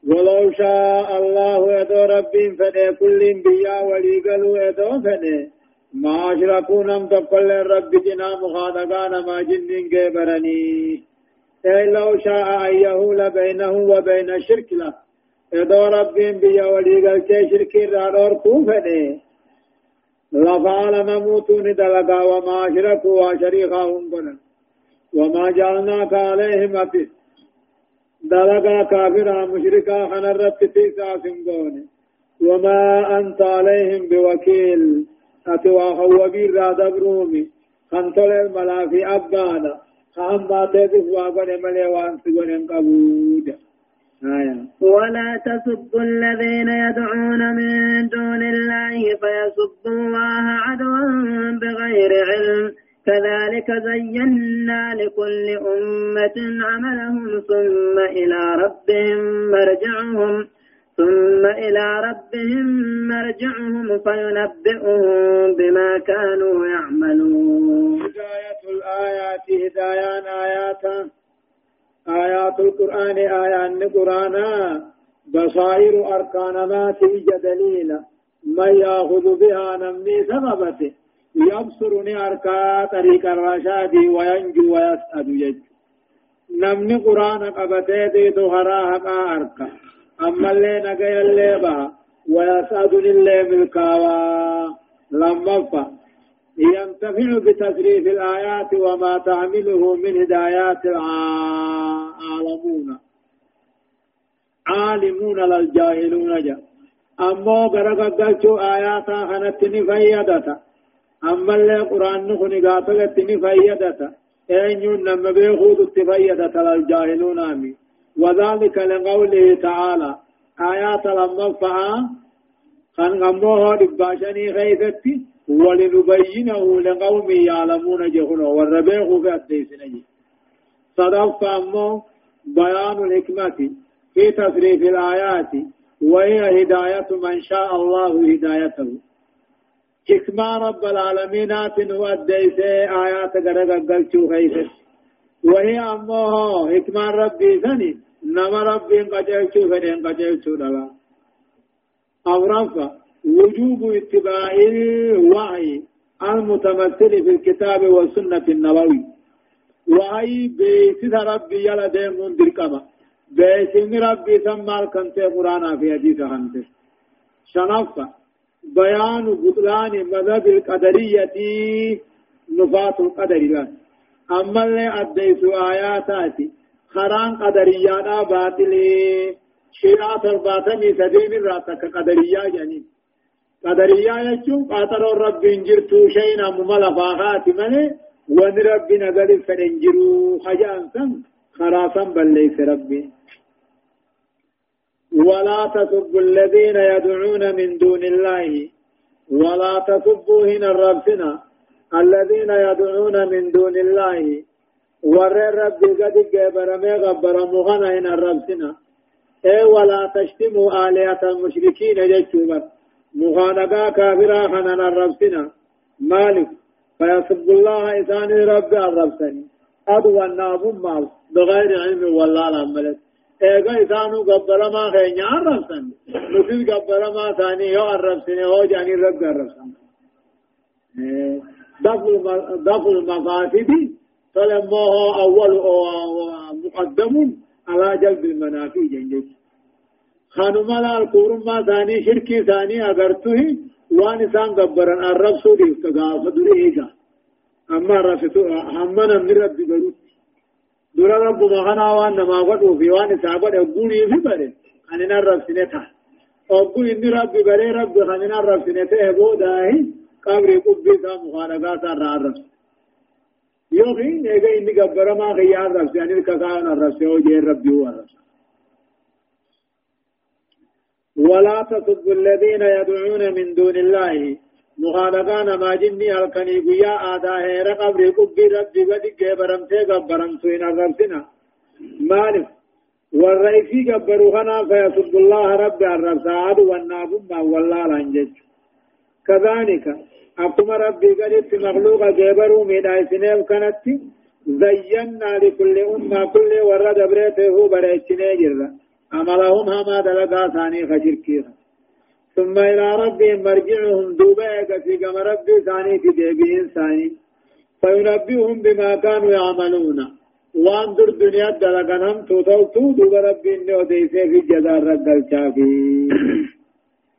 S1: ولو شاء الله يدو ربي فدي كل بيا ولي قالوا يدو فدي. ما أشركوا نم تقل رب جنا مخادقان ما جنين كبرني أي لو شاء أن يهول بينه وبين الشرك له إذا ربهم بيا ولي قال شرك الرار كوفني لفعل نموتون دلقا وما شركوا وشريخهم قنا وما جعلناك عليهم أفس دلقا كافرا مشركا خنرت تيسا سنقون وما أنت عليهم بوكيل أتوا خوبير را دبرومي خنطل الملا في أبانا خام ما تيسف واقن ملي قبودا
S2: آية. ولا تسبوا الذين يدعون من دون الله فيسبوا الله عدوا بغير علم. كذلك زينا لكل أمة عملهم ثم إلى ربهم مرجعهم ثم إلى ربهم مرجعهم فينبئهم بما كانوا يعملون.
S1: هداية الآيات هدايان آياتا. آيات القرآن آيات القرآن بصائر أركان ما تيجى دليلا من يأخذ بها نمني سببته يبصرني أركا طريق الرشاد وينجو ويسأل يج نمني قرآن قبته دي تغرا حقا أركا. أما اللي نقيا اللي با ويسأل اللي ملكاوا. لما فا ينتفع بتسريف الآيات وما تعمله من هدايات العالمون. عالمون للجاهلون جاء أما قرق قلتو آياتا خنتني فيدتا أما اللي قرآن نخني قاتلتني فيدتا أين ينم بيخوض التفيدتا للجاهلون آمين. وذلك لقوله تعالى آيات لما فعا خن غموه دباشني خيثتي ولنبينه لقوم يعلمون جهنه والربيع في أتيسنا صدف أمو بيان الحكمة في تصريف الآيات وهي هداية من شاء الله هدايته. حكمة رب العالمين هو الديس آيات قرق قلتو خيفت وهي أمه حكمة ربي ثني نما ربي قجلتو فنين قجلتو دلا أورفا وجوب اتباع الوحي المتمثل في الكتاب والسنة النبوي. وهي بيت ربي يلا ديمون دركما بيت ربي ثم كنت قرآن في حديث خنت شنفة. بيان بطلان مذهب القدرية نفاة القدر لأن أما اللي أديس آياتاتي خران قدريانا باطلي شيعة الباطني سدين راتك قدريا جنين. قدريا يجون قاتلوا رب انجرتو شينا مملا فاغات منه وان ربي نقل فننجرو خجان سن خراسا بل ليس ربي ولا تسبوا الذين يدعون من دون الله ولا تسبوا هنا الربسنا الذين يدعون من دون الله ور ربي قد قبر ما غبر مغنى هنا الربسنا اي ولا تشتموا آلهة المشركين جتشوا مخانقا كافرا خنان الربسنا مالك فيسب الله إسان رب الربسني. أدو النابم مال بغير علم والله العملت ايغا إسانو قبل ما خينيا الربسن نفيد قبل ما ثاني الربسني هو جاني الربسن دفع فلما هو أول مقدم على جلب خانوما لال كورما ثاني شركي ثاني اگرته وان انسان گبرن الرب سودي استغاف دري ايغا اما رفتو همنا من رب درو دورا رب مغنا وان ما غدو في وان سابد غوني في بره. اننا رب سنتا اوغو ان رب بره رب خننا رب سنتا بوداي قبر قبي ذا مخانغا سار رب يوغي نيغا اني گبر ما خيار رب يعني كذا رب سو جي رب يو رب ولا تسبوا الذين يدعون من دون الله. مخالقان ما جني الكني قيا آدا هير قبر قبي ربي بدي قبرمتي قبرمتو إن الربسنا. مالف. والرئيسي قبروا خنا فيسب الله رب الرب سعاد والناب ما والله لنجج كذلك أقوم ربي قلت مخلوق قبروا من آيسنيف كانت زينا لكل أمة كل ورد بريته بريتني جرّا عملهم هما دلقا ثاني خشركيها. ثم إلى ربهم مرجعهم دوبا في كما ربي ثاني في ديبين ثاني. فينبئهم بما كانوا يعملون. وان در دنيا دلقنهم توتوتو دوب ربي إني وديسي في جدار رقل شافي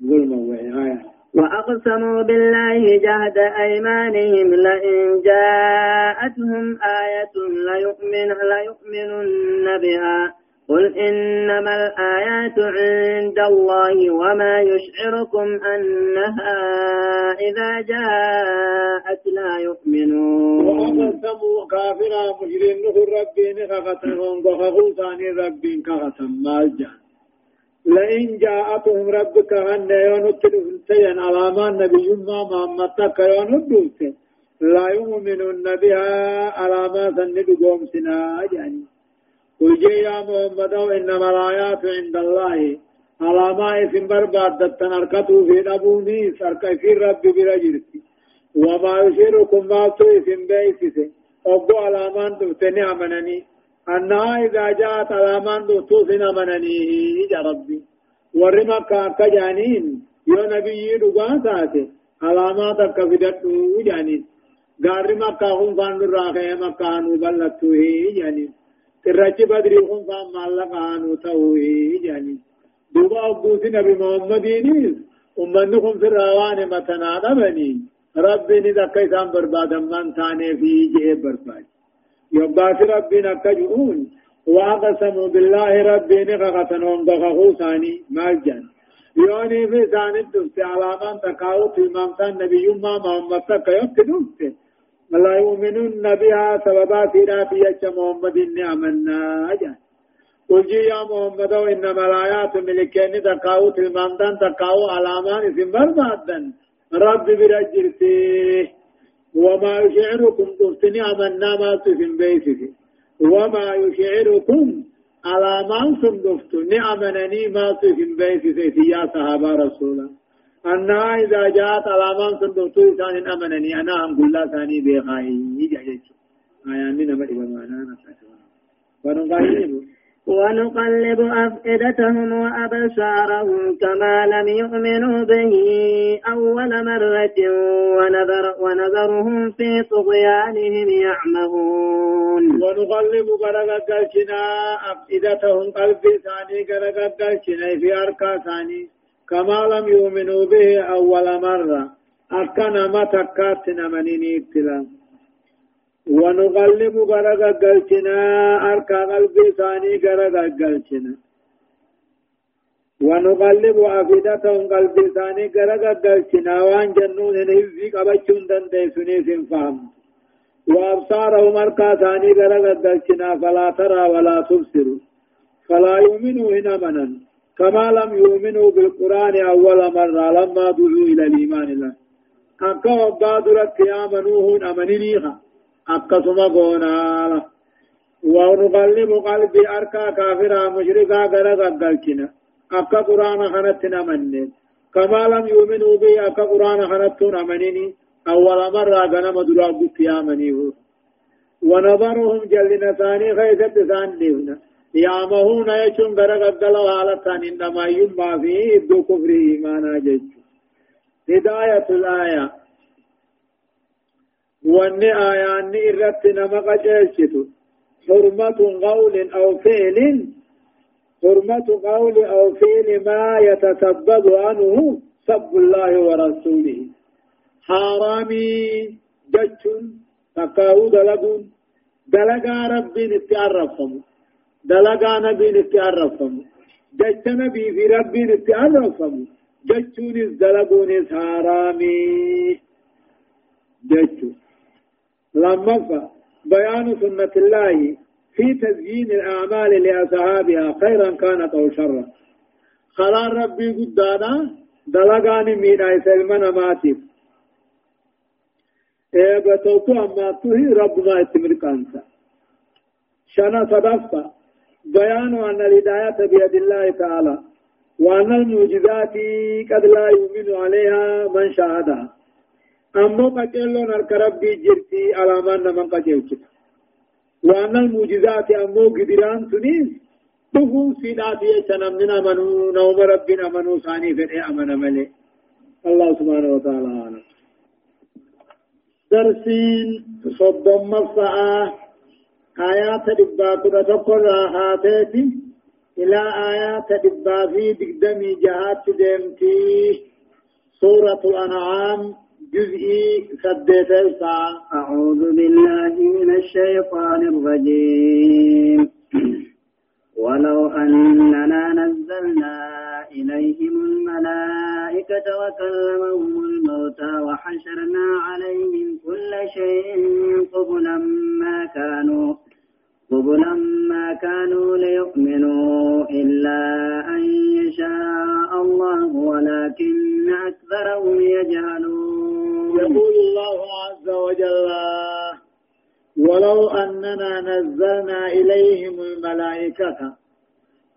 S1: ظلم وعيها
S2: وأقسموا بالله جهد أيمانهم لئن جاءتهم آية ليؤمن ليؤمنن بها. قل إنما الآيات عند الله وما يشعركم أنها إذا جاءت لا يؤمنون.
S1: وأقسموا كافرا مجرين نخر ربي نخفتهم وخخوا ثاني ربي كختم مالجان لئن جاءتهم ربك أن يونت سيا على ما النبي ما محمد يونت لا يؤمنون بها على ما سند قوم سنا يعني قل يا محمد إنما الآيات عند الله على ما اسم برباد تنركتو في أبوني سرك في رب برجرتي وما يشيركم ما اسم بيسسه أبو على ما تفتني أمنني أنها إذا جاءت على ما تفتني أمنني يا ربي ورما كجانين يا نبي دعاء ساته علامات كفدتو جانين غاري مكة هم فان راخه مكة نو بلتو جانين ترچ بدري هم فان مالك آنو توه جاني دوبا أبوسي نبي محمدين أمنكم في الروان متنا نبني ربي ندك إسان بربادا من ثاني في جه برباد يبقى ربي نكجؤون واقسموا بالله ربي نغغتنهم بغغو ثاني مالجان يوني في ثاني الدفت على من تقاوت إمام نبي ما محمد تقيوت دفت لا يؤمنون بها سببا سيرات يج محمد آمنا. أجل. قل يا محمد إنما الآيات ملكين تقاو تلماندان تقاو علامان اسم بربادن رب برجرته وما يشعركم تفتني آمنا ما تسم بيسك وما يشعركم على ما سم نعمنني ما تسم بيسك يا صحابة رسولا. أنها إذا جاءت علامان صندوقتو إسان أمنني أنا هم قل لا ثاني بيخاي يجي آيان من أمر ومانا ونقلب
S2: ونقلب أفئدتهم وأبصارهم كما لم يؤمنوا به أول مرة ونذر ونذرهم في طغيانهم يعمهون.
S1: ونقلب برقا أفئدتهم قلبي ثاني قرقا في أركا ثاني. كما لم يؤمنوا به أول مرة أكنا ما تكات نمنيني ابتلا ونغلب غرق قلتنا أركا قلبي ثاني غرق قلتنا ونغلب أفئدتهم قلبي ثاني غرق قلتنا وأن جنون نهزي قبچون دندي سنيس فهم وأبصارهم أركا ثاني غرق قلتنا فلا ترى ولا تبصر. فلا يؤمنوا هنا منن. كما لم يؤمنوا بالقرآن أول مرة لما دعوا إلى الإيمان الله أكا وباد رك آمنوه أمنينيها أكا سما قونا ونقلب قلبي أركا كافرا مشركا غرق قلتنا أكا قرآن خنتنا أمنين كما لم يؤمنوا به أكا قرآن خنتون أمنيني أول مرة غنم دلاب آمنيه ونظرهم جلنا ثاني خيثت ثاني لهنا يامهون يچون غرق الدلو حالتان انما يما فيه ابدو كفر ايمانا جج هداية الآية وان آيان إرت نمق جيشتو حرمة قول أو فعل حرمة قول أو فعل ما يتسبب عنه سب الله ورسوله حرامي جج تقاو دلقون دلقا ربي نتعرفهم دلقا نبي نتعرفهم جج نبي في ربي نتعرفهم ججون دلقون حرامي جج لما بيان سنة الله في تزيين الأعمال لأصحابها خيرا كانت أو شرا خلال ربي قدانا دلقان مين أي سلمان ماتف إيه بتوتو أما تهي رب ما يتمر كانسا شنا صدفة بيان أن الهداية بيد الله تعالى وأن المعجزات قد لا يؤمن عليها من شاهدها. أما قتلوا نرك ربي جرتي على من من قتلت وأن المعجزات أما قدران تنيس تفو سيدات يتنم من أمنوا نوم ربنا أمنوا ثاني فرع أمن ملي. الله سبحانه وتعالى. درسين صدام مصعاه آيات دبا كنا تقول راحاتي إلى آيات دبا في دقدمي جهات ديمتي سورة الأنعام جزئي سديت
S2: أعوذ بالله من الشيطان الرجيم ولو أننا نزلنا إليهم الملائكة وكلمهم الموتى وحشرنا عليهم كل شيء قبلا ما كانوا قبلا ما كانوا ليؤمنوا إلا أن يشاء الله ولكن أكثرهم يجهلون.
S1: يقول الله عز وجل ولو أننا نزلنا إليهم الملائكة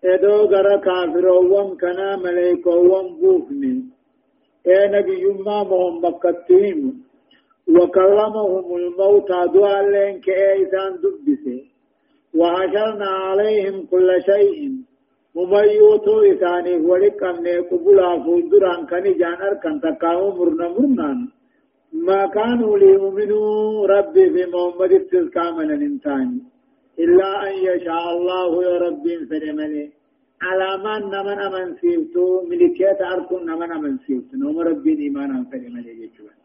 S1: إدو غرا كافرون كنا ملائكون بوفني إيه نبي ما محمد كتهم وكلمهم الموتى دعا لين كأيسان دبسي وحشرنا عليهم كل شيء. مميوتو إساني ولكم نيقبلا فوزران كان جانر كان تقاو مرنا مرنان. ما كانوا ليؤمنوا ربي في محمد التزكامنا الإنسان. إلا أن يشاء الله يا ربي فرمني على من نمن أمن سيبتو ملكيت أركن نمن أمن سيبتو نوم ربي إيمانا فرمني يجوان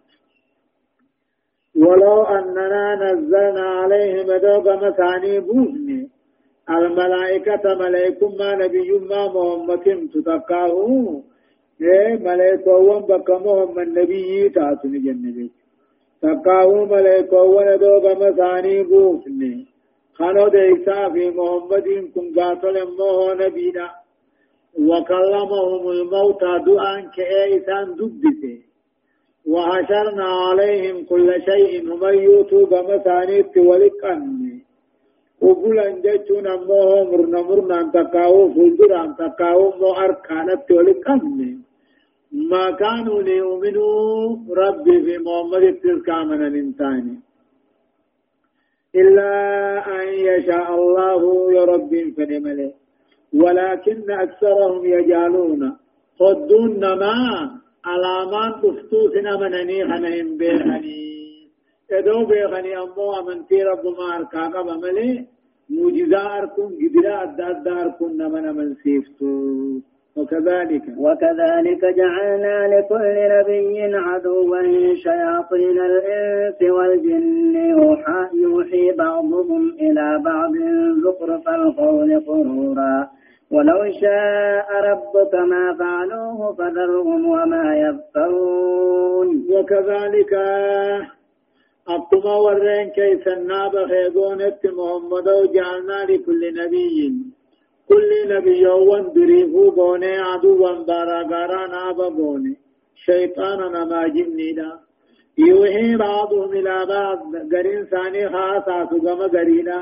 S1: ولو أننا نزلنا عليهم دوغ مساني بوزني الملائكة ملائكة ما نبي ما محمد تتقاه إيه ملائكة وان بك محمد نبي تاتني جنة تقاه ملائكة وان دوغ مساني بوزني. خانو ديسا في محمد كن قاتل موه نبينا. وكلمهم الموتى دعان كأيسان دبته وحشرنا عليهم كل شيء هم يوتوا بمسانيت ولقن وقل جتون أمه مرنا مرنا تقاو فلدر تقاو مو أركانت ولقن ما كانوا ليؤمنوا ربي في محمد من الإنسان إلا أن يشاء الله يا رب فنمله ولكن أكثرهم يجعلون. خدون ما علامان دفتو سنا منني خنهم بيخني. ادو بيخني أمو امنتي رب ما اركا قبا ملي موجزا أركم قدرا أداد اركم نمن من سيفتو. وكذلك.
S2: وكذلك جعلنا لكل نبي عدوا شياطين الإنس والجن يوحى, يوحي بعضهم إلى بعض زخرف القول غرورا ولو شاء ربك ما فعلوه فذرهم وما يفترون.
S1: وكذلك أقوم ورين كيف الناب خيبونت محمد جعلنا لكل نبي كل نبي يوان دريفو بوني عدوا باراغارا نابا بوني. شيطانا ما جنينا يوحي بعضهم إلى بعض قرين ثاني خاصة قم قرينا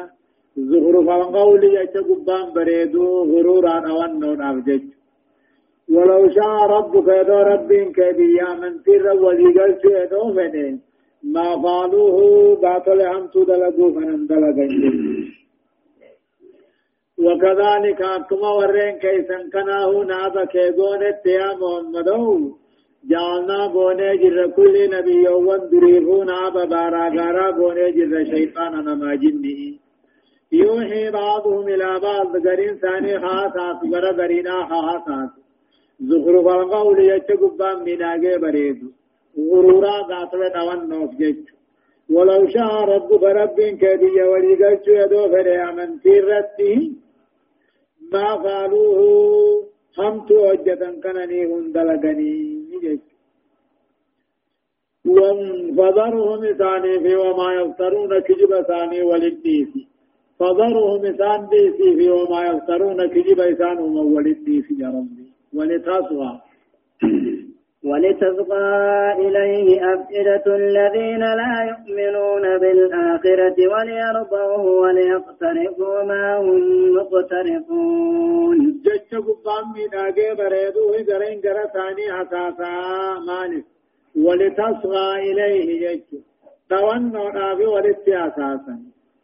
S1: زخرف القول يجت قبان بريدو غرورا أوانو نافجج ولو شاء ربك يدو ربين كبيا من تر ولي قلت يدو فنين ما فعلوه باطل هم تدلقوا فنن دلقين وكذلك أكما ورين كيسن كناه نابا كيغونت يا محمدو. جعلنا بوني جر كل نبي يوان دريفو نابا بارا غارا بوني جر شيطان نما جنئي يوحي بعضهم إلى بعض قرين ثاني خاصات غرا قرينا خاصات زخرف القول يتقبان من آجي بريد. غرورا قاتل نوان نوف جج. ولو شاء ربك رب كبي ولقلت يدو فريا من تيرته ما قالوه؟ هم توجة كنني هندلقني جج وانفضرهم ثاني في وما يفترون كجب ثاني وللديسي فضرهم إسان ديسي في وما يفترون كجب ومولد ديسي يا ربي. ولتصغى
S2: ولتصغى إليه أفئدة الذين لا يؤمنون بالآخرة وليرضوه وليقترفوا ما هم مقترفون.
S1: جج قبام من آگے بريدو جرى ثاني حساسا مالك ولتصغى إليه جج توانو نابي ولتي أساسا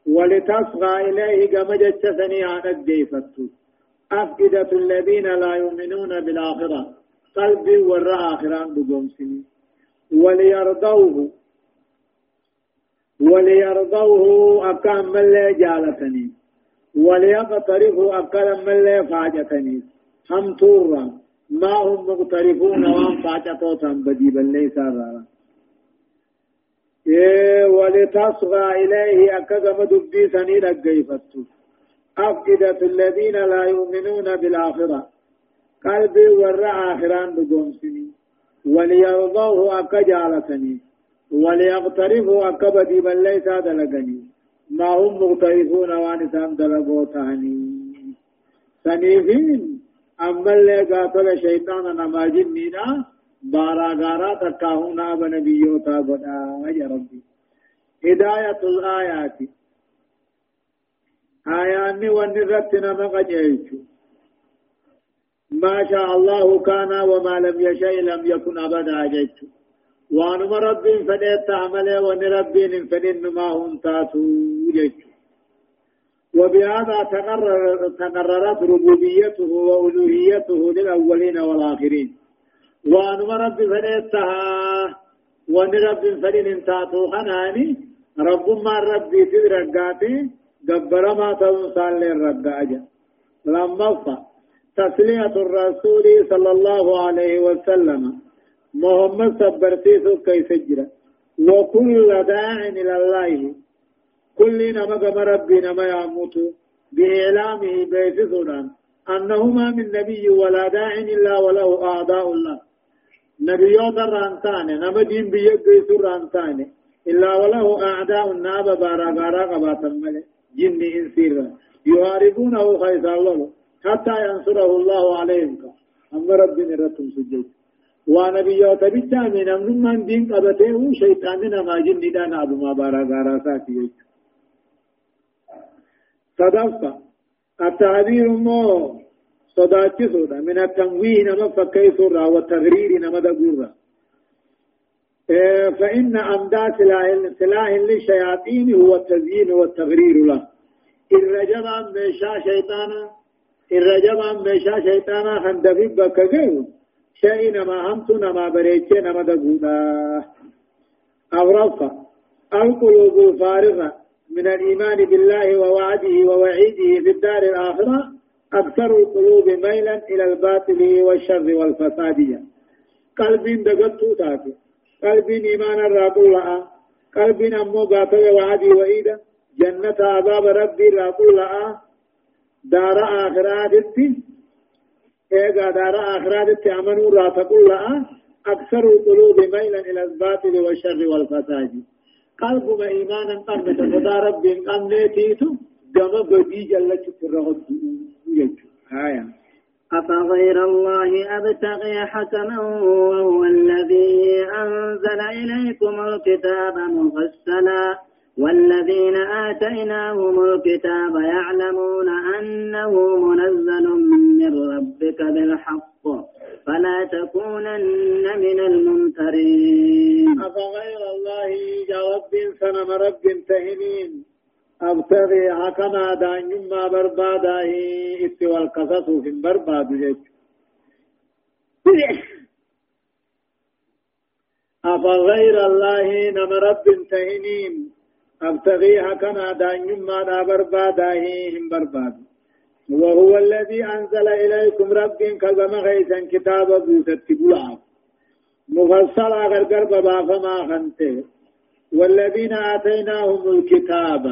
S1: ولتصغى إليه كما جتسني عن الديفتو أفئدة الذين لا يؤمنون بالآخرة. قلبي ورى آخران بقوم سني وليرضوه وليرضوه أكام من لا جالتني وليقترفوا أكام من لا فاجتني هم تورا ما هم مقترفون وان فاجتوتا بديبا ليس هذا إيه ولتصغى إليه أكذب دبي سنين الجيفتو أفئدة الذين لا يؤمنون بالآخرة قلبي ورع آخران بدومسني وليرضوه أكجالتني وليقترفوا أكبدي بل ليس دلقني ما هم مغترفون وانسان دلقوتاني سنيفين أما اللي قاتل شيطان نما جنينا بارا غارا تكاهونا بنبيوتا بدا يا ربي هداية الآيات آياني ونرتنا مقجيشو ما شاء الله كان وما لم يشاء لم يكن أبدا جيشو وانما رب فديت تعمل وأن رب فدين ما هم تاتو جيشو وبهذا تقرر تقررت ربوبيته وألوهيته للأولين والآخرين. وانما رب فديتها وأن رب فدين تاتو خناني رب ما ربي تدرقاتي جبر ما تنسال للرقاجة لما تسلية الرسول صلى الله عليه وسلم. محمد صبرتيسو كيف جرى وكل داع إلى الله. كل نما ربي نما يموت بإعلامه بيسسنا أنه ما من نبي ولا داع إلا وله أعداء الله. نبيوت الرانتان نما دين بيقيس الرانتان إلا وله أعداء الناب بارا بارا قبات الملك جن إنسير. يحاربونه خيس الله. حتى ينصره الله عليهم. أما ربي نرتم سجد. ونبيوت بالتامين أمن من دين قبته شيطاننا ما جن دانا أبو ما بارا غارا ساتي صدفة التعبير مو صداتي صدا من التنويه نما فكي صرا والتغرير نما دقورا. فإن أمدا سلاح للشياطين هو التزيين والتغرير له. الرجب عن ميشا شيطانا الرجب عن ميشا شيطانا خندفي بكغير شيء نما همت نما بريتش نما دقودا أغرفة القلوب فارغة من الإيمان بالله ووعده ووعيده في الدار الآخرة أكثر القلوب ميلا إلى الباطل والشر والفسادية قلب دقت تاتي قلب إيمان الرابو لها قلب أمو باطل وعدي وإيدا جنة عذاب ربي رابو لها دار آخرات إيقا دار آخرات أمنوا راتقوا لها أكثر القلوب ميلا إلى الباطل والشر والفساد قلب ما إيمانا قمت فدا ربي قمنيتيتو قم بدي جلت الرغد آية
S2: أفغير الله أبتغي حكما وهو الذي أنزل إليكم الكتاب مفصلا. والذين آتيناهم الكتاب يعلمون أنه منزل من ربك بالحق فلا تكونن من الممترين.
S1: أفغير الله جرب سنم رب تهنين. أبتغي حكما دان يما بربادا استوى القصص في برباد أفغير الله نم رب تهنين. أبتغي حكما دان يما دا بربادا هم برباد. وهو الذي أنزل إليكم رب كزم غيثا كتاب بوسط بلعب مفصل غرغر بابا فما خنته والذين آتيناهم الكتاب.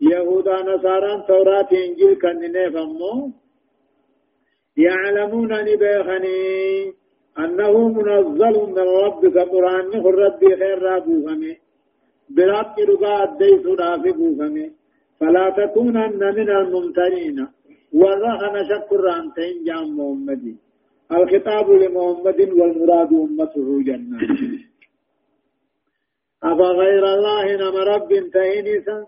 S1: يهودا نصارى توراة إنجيل كننه فمو يعلمون نبيخني أنه منزل من ربك قرآن ربي خير رابوهمه برب رقا أديس رافي بوهمه فلا تكونن من الممتنين ورهن شكر عن تنجام محمد الخطاب لمحمد والمراد أمته جنة أفا غير الله نم رب تهينيسا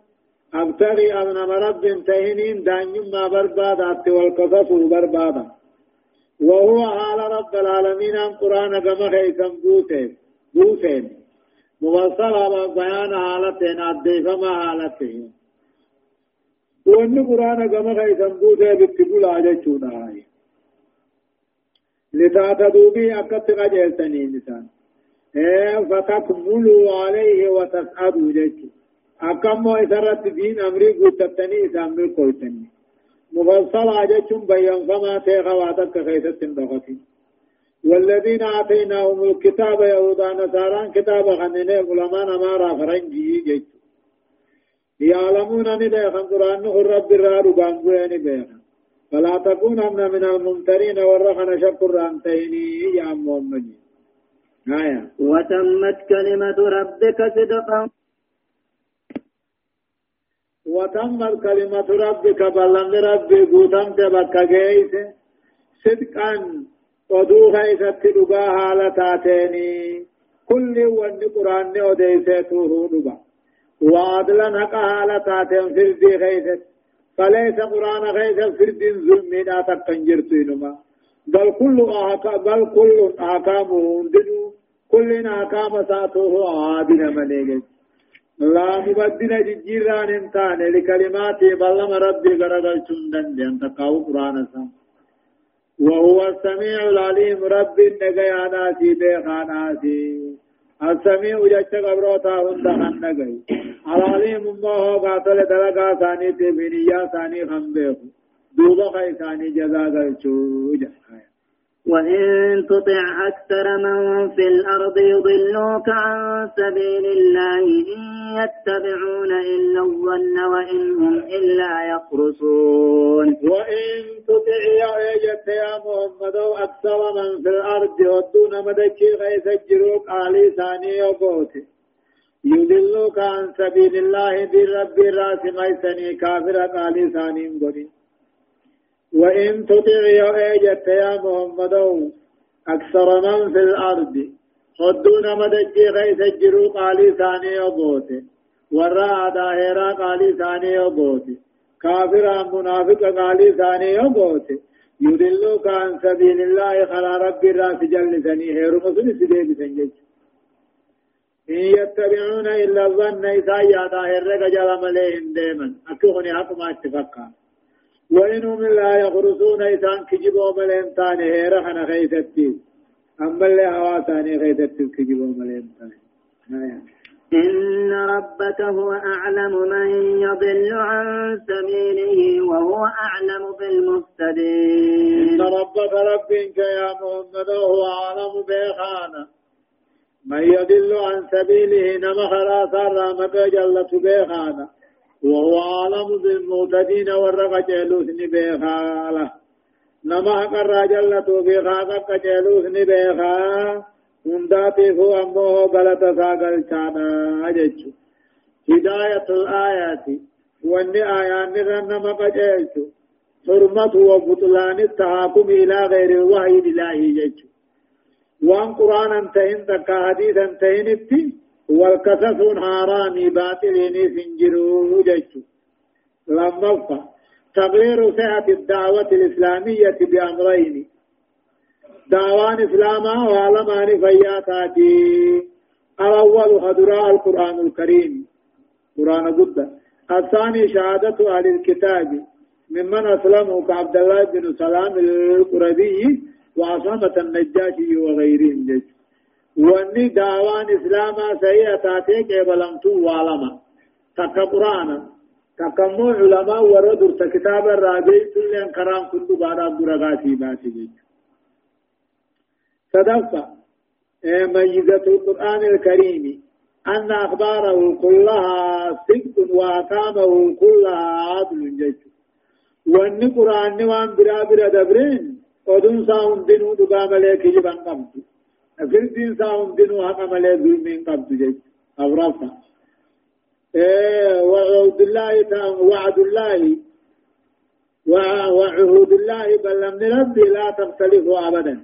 S1: أبتغي أبنم رب تهينين دانيم ما بربادات والقصص بربادا وهو على رب العالمين أن كما خيسم بوسين بوسين مفصل بيان حالتين أدي فما حالتين وأن قرآن كما خيسم بوسين بتقول عجل هاي لتعتدوا به أكت قجلتني نسان فتكملوا عليه وتسعدوا جيش. أكم إسرت دين أمري قلتتني إسام بالقوتني مفصل جتشم بيان فما تيغواتك خيست دختي والذين آتيناهم الكتاب يهودا نصارى كتاب خننه علماء نمارا فرنجي جيت يعلمون أن بيخن قرآن رب الرار بانقوين بيخن فلا تكونن من الممترين ورخن شكر أنتيني يا محمد آية
S2: وتمت كلمة ربك صدقا.
S1: وتمت كلمة ربك بلن ربي قوتمت بك جيس صدقا. Dhugaa haala taateeni. Kulli wanni quraanni odeyseetuhu dhuga. Waadlan haqa haala taateen firdii keessatti فليس قرآن غيث فرد ظلم لا تكن جرتينما بل كل أحكام بل كل أحكامه دنو كل أحكام ساته عادنا مليك لا مبدل جيران انتان لكلمات بلما ربي غرغل چندن دي انت قاو قرآن سام وهو السميع العليم رب النجي ناسي بيخا ناسي السميع جت قبروتا هند خنگي العليم الله قاتل دلقا ثاني تبنيا ثاني خنبه دوبا خي ثاني جزا قلچو جحايا
S2: وإن تطع أكثر من في الأرض يضلوك عن سبيل الله إن يتبعون إلا الظن وإن هم إلا يخرصون.
S1: وإن تطع يا يا محمد أكثر من في الأرض ودون مدكي غيث الجروك علي ثاني وقوتي يضلوك عن سبيل الله بالرب الراس ميسني كافر علي ثاني وإن تطع يا يا محمد أكثر من في الأرض. خدون مدجي غيث الجرو قالي ثاني وبوته ورا داهرا قالي ثاني وبوته كافر منافق قالي ثاني وبوته يدلوك عن سبيل الله خلا رب الراس جل ثني. هيرو مسل سيدي بسنجج. إن يتبعون إلا الظن إذا يا داهر رجل مليهم دائما. أكوهني حق ما أتفقا. وإنهم لا يخرسون إذان كجبوا ملين تاني هيرا خيثتي أما اللي هوا تاني خيثتي كجبوا تاني.
S2: إن ربك هو أعلم من يضل عن سبيله وهو أعلم بالمهتدين.
S1: إن ربك ربك يا محمد هو أعلم بخانا من يضل عن سبيله نما خلاص رامك جلت بخانا وهو عالم بالمعتدين ورق جلوس نبيخا. نما قرى جلتو بيخا قد جلوس نبيخا. هنداتي فو أمه بلت ساقل كانا أججو هداية الآيات واني آيان نرنما قد جلتو حرمة وبطلان التحاكم إلى غير الوحي الإلهي ججو. وان قرآن انتهن تكا حديث انتهن التي والقصص حرامي باطلين سنجروا جيتو لما تغيير سعة الدعوة الإسلامية بأمرين. دعوان إسلاما وعلمان فياتاتي الأول هدراء القرآن الكريم. قرآن قد. الثاني شهادة أهل الكتاب. ممن أسلموا كعبد الله بن سلام القربي وعصامة النجاشي وغيرهم جيتو واني دعوان اسلاما سيئة تاتيك ابلمتو والما تكا قرانا. تكا مو علماء وردر كتاب الرابع كل انكرام كل بارا برغاتي باتي جيج صدفة ميزة القرآن الكريم. أن أخباره كلها صدق وأحكامه كلها عدل جيج واني قرآن وان برا برا دبرين. ودون ساهم دينو دقام لك جبان قمتو فردين ساهم دينو حقا ملي ظلمين قبض جيد أبرافا إيه وعود الله وعد الله. وعهود الله بل من ربي لا تختلفوا أبدا.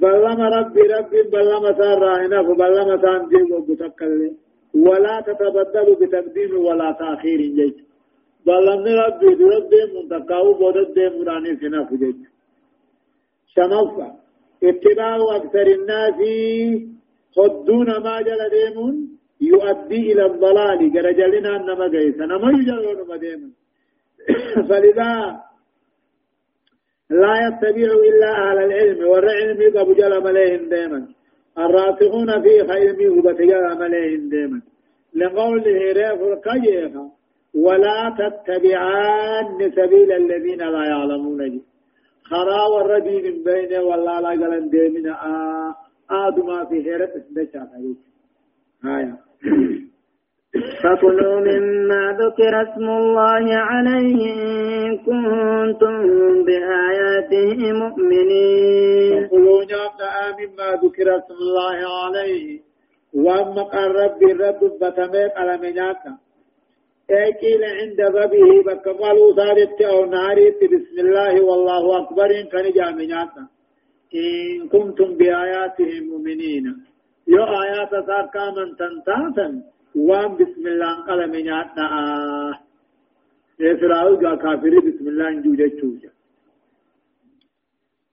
S1: بل لما ربي ربي بل لما سار راهنا بل لما سان ولا تتبدل بتقديم ولا تأخير جيد. بل لما ربي ربي منتقاو بودد مراني سنف جيد. شنفا اتباع أكثر الناس صدون ما جل ديمون يؤدي إلى الضلال. جرجلنا أنما جيسا نما يجلون ما ديمون. فلذا لا يتبع إلا أهل العلم. والعلم قبل جل مليهم ديما الراسخون في علمه وبتجل مليهم ديما لقوله ريف القيخة ولا تتبعان سبيل الذين لا يعلمون دي خرا والردي من بين والله لا قلن ديمنا. آدما في هيرت اسمه هايا
S2: فكلوا مما ذكر اسم الله عليه إن كنتم بآياته مؤمنين.
S1: فكلوا نعم مما ذكر اسم الله عليه. وأما قرب بالرب بتميك على مناك اكيل عند بابه بكفالو ثابت أو ناريت بسم الله والله أكبر إن كان جامناك إن كنتم بآياته مؤمنين. يو آيات ساكا من تنتاتا وان بسم الله قال من ياتنا يسراو جا كافري بسم الله نجوجة چوجة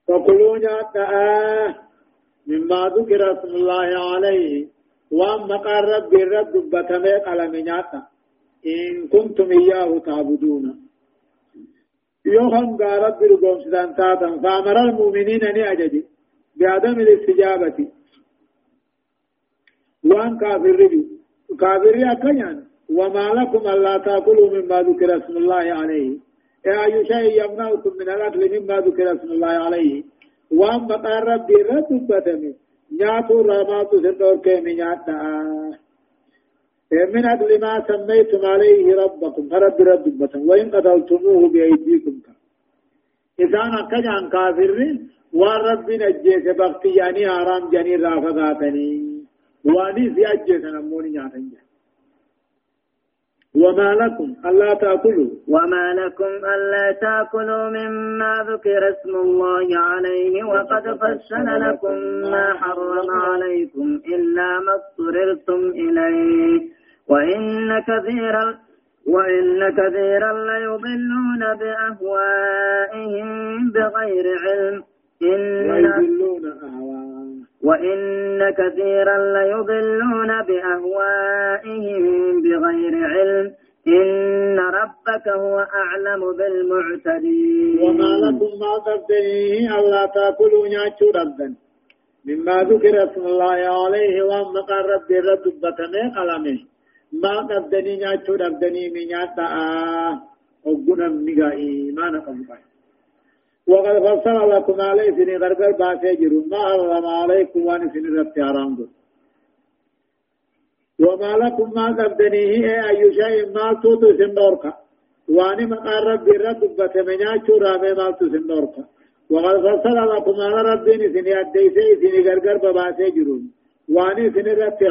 S1: فقلوا ناتنا مما ذكر اسم الله عليه. وان مقار رب الرب بكمي قال من ياتنا إن كنتم إياه تعبدون. يوهم قال رب رقوم سدان تاتا فأمر المؤمنين أن يأجدي بعدم الاستجابة. وأن كافر رجل كافر أكيان. وما لكم ألا تأكلوا مما ذكر اسم الله عليه. أي شيء يمنعكم من الأكل مما ذكر اسم الله عليه. وأما قال ربي رد بدمي نياتو راماتو سندور كيمي نياتا من أجل ما سميتم عليه ربكم فرب رب بطن وإن قتلتموه بأيديكم. إذا أكيان كافر والرب نجيس بغتي يعني حرام جني رافقاتني واني في أجيس نموني نياتن وما لكم ألا تأكلوا.
S2: وما لكم ألا تأكلوا مما ذكر اسم الله عليه وقد فصل لكم ما حرم عليكم إلا ما اضطررتم إليه. وإن كثيرا وإن كثيرا ليضلون بأهوائهم بغير علم. إن وإن كثيرا ليضلون بأهوائهم بغير علم. إن ربك هو أعلم بالمعتدين.
S1: وما لكم ما تبتنيه ألا تأكلوا نياتشو ربا. مما ذكر اسم الله عليه وما قال ربي رب بطنه قلمه. ما ربني من نياتا آه وقنا نقائي ما نقم وقد فصل لكم عليه سني غرغر باسي جرو. ما حرم عليكم وان سني ربت حرام وما لكم ما قبدنيه أي شيء ما توتو سندورك واني مقار ربي رب بتمنيا شو رامي ما تو سندورك وقد فصل لكم على ربي سني أديسي سني غرغر باسي جرو. واني سني ربت